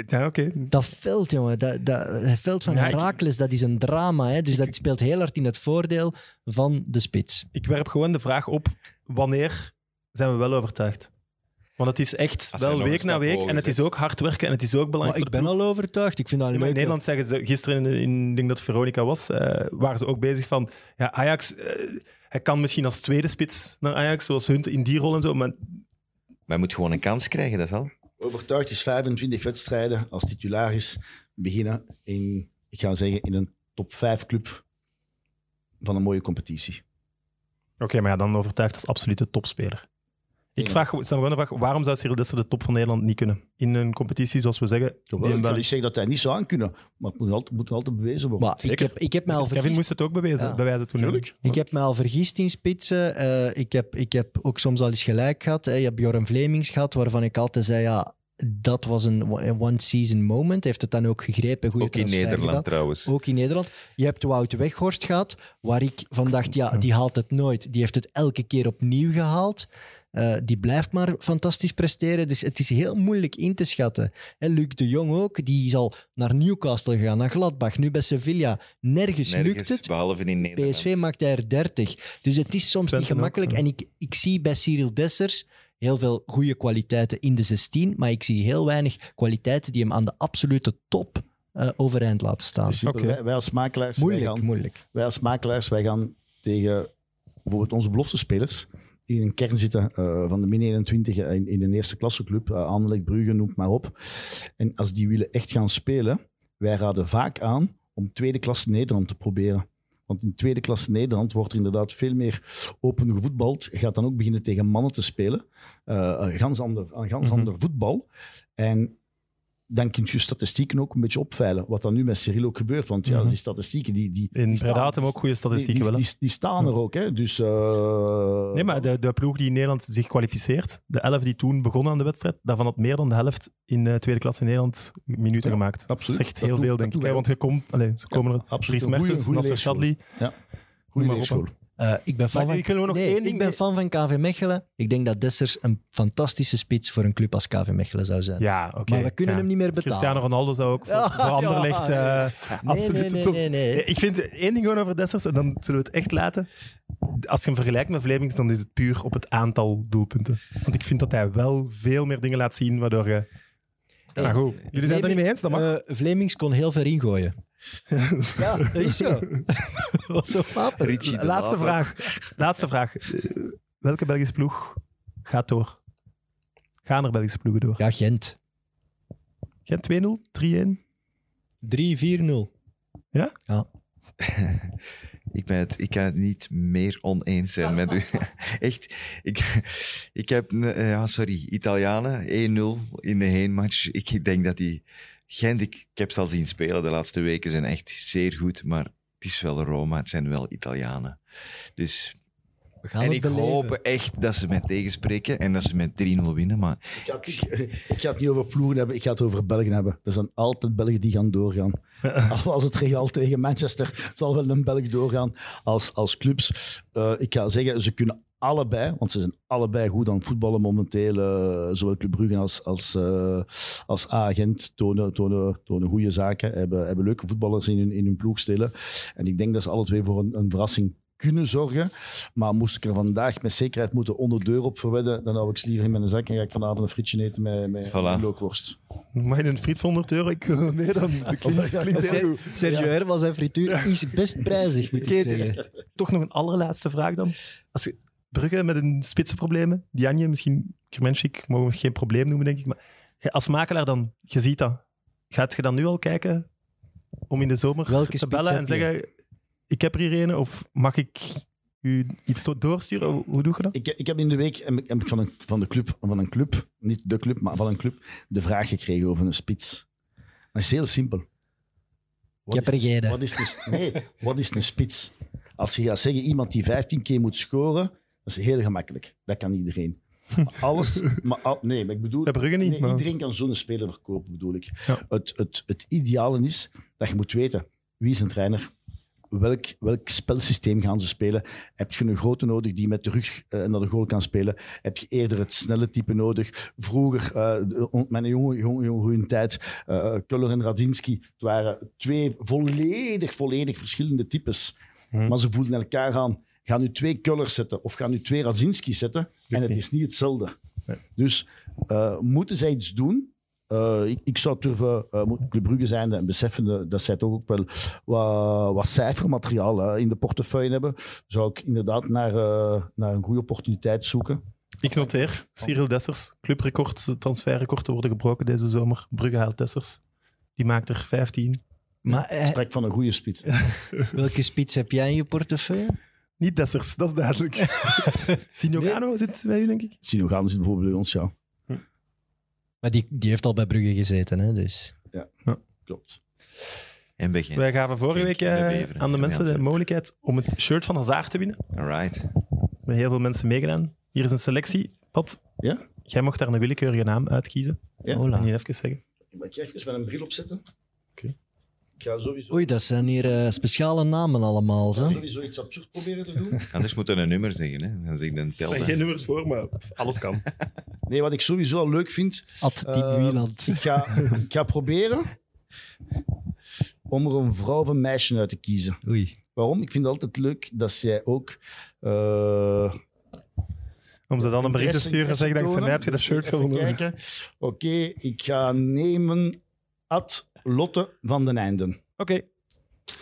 Ja, oké. Dat veld, jongen. Dat, dat, het veld van Ja, Herakles, dat is een drama. Hè? Dus dat speelt heel hard in het voordeel van de spits. Ik werp gewoon de vraag op, wanneer zijn we wel overtuigd? Want het is echt Als hij wel een week na stap week hoger en het is zet. ook hard werken en het is ook belangrijk Maar ik voor de ben ploeg. al overtuigd. Ik vind dat maar in. Nederland zeggen ze, gisteren in, in ik denk dat Veronica was, eh, waren ze ook bezig van, ja, Ajax, eh, hij kan misschien als tweede spits naar Ajax, zoals Hunt in die rol en zo, maar Maar hij moet gewoon een kans krijgen, dat is al. overtuigd is 25 wedstrijden als titularis beginnen in, ik ga zeggen, in een top 5 club van een mooie competitie. oké, maar ja, dan overtuigd als absolute topspeler. Ik vraag, stel me gewoon de vraag, waarom zou Cyril Dessers de top van Nederland niet kunnen? In een competitie, zoals we zeggen, die Jawel, ik wel ga niet zeggen dat hij niet zou aankunnen, maar het moet altijd, moet altijd bewezen worden. Maar ik heb, ik heb mij al Kevin vergist. moest het ook bewezen, Ja. bewijzen toen. hè? Tuurlijk. Ik heb mij al vergist in spitsen. Eh, ik, heb, ik heb ook soms al eens gelijk gehad. Hè. Je hebt Bjorn Vlemings gehad, waarvan ik altijd zei, ja, dat was een one-season moment. Heeft het dan ook gegrepen. Goeie Ook in Nederland gedaan. trouwens. Ook in Nederland. Je hebt Wout Weghorst gehad, waar ik van dacht, ja, die haalt het nooit. Die heeft het elke keer opnieuw gehaald. Eh, die blijft maar fantastisch presteren. Dus het is heel moeilijk in te schatten. En Luc de Jong ook, die is al naar Newcastle gegaan, naar Gladbach, nu bij Sevilla. Nergens, lukt het. behalve in Nederland. PSV maakt hij er 30. Dus het is soms niet gemakkelijk. ook, ja. En ik, ik zie bij Cyril Dessers heel veel goede kwaliteiten in de 16, maar ik zie heel weinig kwaliteiten die hem aan de absolute top eh, overeind laten staan. Dus wij, wij als makelaars, wij moeilijk, gaan, moeilijk. wij als makelaars, wij gaan tegen bijvoorbeeld onze beloftespelers die in een kern zitten eh, van de min 21 in, in een eerste klasseclub, uh, Anderlecht, Brugge, noem maar op. En als die willen echt gaan spelen, wij raden vaak aan om tweede klasse Nederland te proberen. Want in tweede klasse Nederland wordt er inderdaad veel meer open gevoetbald. Je gaat dan ook beginnen tegen mannen te spelen. Eh, een gans ander, een gans Mhm. ander voetbal. En dan kun je statistieken ook een beetje opveilen. Wat dan nu met Cyril ook gebeurt. Want ja, Mhm. die statistieken, die, die, In ook goede statistieken die, die, die staan er ook. Hè. Dus, eh, Nee, maar de, de ploeg die in Nederland zich kwalificeert, de elf die toen begonnen aan de wedstrijd, daarvan had meer dan de helft in de tweede klasse in Nederland minuten Ja, gemaakt. absoluut. Dat Dat heel veel, denk ik. hè, Want je komt, allez, ze komen er absoluut. Dries goeie- Mertens, goeie Nasser leerschool. Shadli. goede maar Eh, ik ben fan Maar van... ik wil gewoon nog nee, één ik ding... ben fan van KV Mechelen. Ik denk dat Dessers een fantastische spits voor een club als KV Mechelen zou zijn. Ja, oké. maar we kunnen ja. hem niet meer betalen. Cristiano Ronaldo zou ook voor, Ja, voor Anderlecht ja, eh, Nee, absoluut nee, nee, nee, Ik vind één ding gewoon over Dessers, en dan zullen we het echt laten. Als je hem vergelijkt met Vlemings, dan is het puur op het aantal doelpunten. Want ik vind dat hij wel veel meer dingen laat zien, waardoor je... Goed, jullie zijn het er niet mee eens, dat mag. Eh, Vlemings kon heel ver ingooien. Ja, dat is zo. Wat zo wapen. Richie de Laatste vraag. Laatste vraag. Welke Belgische ploeg gaat door? Gaan er Belgische ploegen door? Ja, Gent. Gent 2-0, 3-1? 3-4-0. Ik, ben het, ik kan het niet meer oneens zijn met u. Echt, ik, ik heb, eh, ja, sorry, Italianen 1-0 in de heenmatch. Ik, ik denk dat die Gent, ik, ik heb ze al zien spelen de laatste weken, zijn echt zeer goed, maar het is wel Roma, het zijn wel Italianen. Dus, We gaan en ik beleven. hoop echt dat ze mij tegenspreken en dat ze met 3-0 winnen, maar Ik ga, het, ik, ik ga het niet over ploegen hebben, ik ga het over Belgen hebben. Er zijn altijd Belgen die gaan doorgaan. Als het Real tegen Manchester zal wel een Belg doorgaan als, als clubs. Eh, ik ga zeggen, ze kunnen allebei, want ze zijn allebei goed aan het voetballen momenteel. eh, zowel Club Brugge als, als, eh, als A-agent tonen, tonen, tonen goede zaken. Hebben, hebben leuke voetballers in hun, in hun ploeg stelen. En ik denk dat ze alle twee voor een, een verrassing kunnen zorgen. Maar moest ik er vandaag met zekerheid moeten onder de deur op verwedden, dan hou ik ze liever in mijn zak en ga ik vanavond een frietje eten met, met Voilà. lookworst. Mag je een friet van 100 euro? Ik wil meer dan... Dat klinkt, klinkt heel goed. Sergio Herman zijn frituur is best prijzig, moet ik zeggen. Toch nog een allerlaatste vraag dan. Als je, Brugge met een spitsenproblemen. Dianje, misschien Kermenschik, mogen we geen probleem noemen, denk ik. Maar als makelaar dan, je ziet dat. Gaat je dan nu al kijken om in de zomer Welke te bellen en zeggen, ik heb er hier een, of mag ik u iets doorsturen? Hoe, doe je dat? Ik, ik heb in de week heb ik, heb ik van, een, van, de club, van een club, niet de club, maar van een club, de vraag gekregen over een spits. Dat is heel simpel. Wat heb er is geen. Wat is een, nee, wat is een spits? Als je gaat zeggen iemand die 15 keer moet scoren, dat is heel gemakkelijk. Dat kan iedereen. Alles, maar al- nee, maar ik bedoel, Bij Brugge niet, nee, maar- iedereen kan zo'n speler verkopen, bedoel ik. Ja. Het, het, het ideale is dat je moet weten wie is een trainer, welk, welk spelsysteem gaan ze spelen. Heb je een grote nodig die met de rug eh, naar de goal kan spelen? Heb je eerder het snelle type nodig? Vroeger, eh, de- mijn jonge, jonge, jonge tijd, eh Kuller en Radinski, het waren twee volledig, volledig verschillende types. Mhm. Maar ze voelden elkaar aan. Ga nu twee Kullers zetten of ga nu twee Radzinski zetten en het niet. is niet hetzelfde. Nee. Dus eh, moeten zij iets doen? Eh, ik, ik zou durven, uh, Club Brugge zijn en beseffen dat zij toch ook wel wat, wat cijfermateriaal in de portefeuille hebben, zou ik inderdaad naar, eh, naar een goede opportuniteit zoeken. Ik noteer, Cyril Dessers, clubrecord, transferrecord worden gebroken deze zomer. Brugge haalt Dessers. Die maakt er 15. Maar Ik spreek van een goede spits. welke spits heb jij in je portefeuille? Niet Dessers, dat is duidelijk. Sinogano zit bij u, denk ik. Sinogaan zit bijvoorbeeld bij ons, ja. Maar die, die heeft al bij Brugge gezeten, hè, dus... Klopt. en begin. Wij gaven vorige week eh, aan de mensen de mogelijkheid om het shirt van Hazard te winnen. Alright. We hebben heel veel mensen meegedaan. Hier is een selectie. Pat, Ja? jij mocht daar een willekeurige naam uitkiezen. Ja. Hola. Kan je even zeggen? Mag ik even met een bril opzetten? Oké. Ga sowieso, Oei, dat zijn hier eh, speciale namen allemaal, zo. sowieso iets absurd proberen te doen. Anders moet je een nummer zeggen, hè. Dan zeg ik een tel. Er zijn geen nummers voor, maar alles kan. Nee, wat ik sowieso al leuk vind, Ad Wieland. ik, ga, ik ga proberen om er een vrouw of een meisje uit te kiezen. Oei. Waarom? Ik vind het altijd leuk dat zij ook... eh, Om ze dan een bericht te sturen en zeggen dankzij mij tonen. heb je dat shirt kijken. Oké, ik ga nemen Ad Lotte van den Einden. Oké,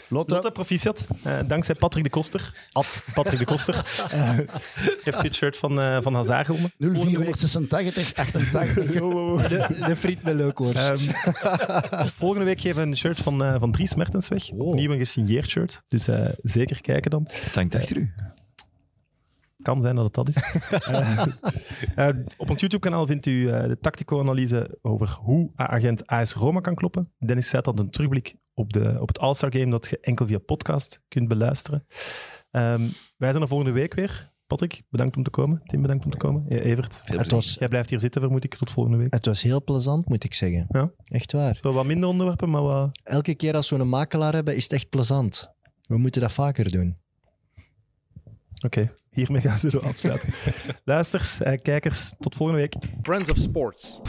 Lotte, Lotte, proficiat. Eh, dankzij Patrick de Koster. Ad Patrick de Koster. eh, heeft u het shirt van, eh van Hazard gewonnen. 0486, 88. De, de friet met leukworst. Ehm, volgende week geven we een shirt van, eh van Dries Mertens weg. Oh. Opnieuw een gesigneerd shirt. Dus eh, zeker kijken dan. Hangt achter u. kan zijn dat het dat is. Eh, eh, op ons YouTube-kanaal vindt u eh, de tactico-analyse over hoe agent AS Roma kan kloppen. Dennis zet dan een terugblik op, de, op het All-Star Game dat je enkel via podcast kunt beluisteren. Ehm, wij zijn er volgende week weer. Patrick, bedankt om te komen. Tim, bedankt om te komen. E- Evert, Veel Het was, jij blijft hier zitten, vermoed ik, tot volgende week. het was heel plezant, moet ik zeggen. Ja. Echt waar. Zo wat minder onderwerpen, maar wat... Elke keer als we een makelaar hebben, is het echt plezant. We moeten dat vaker doen. Oké, hiermee gaan ze zo afsluiten. Luisters, eh, kijkers, tot volgende week. Friends of Sports.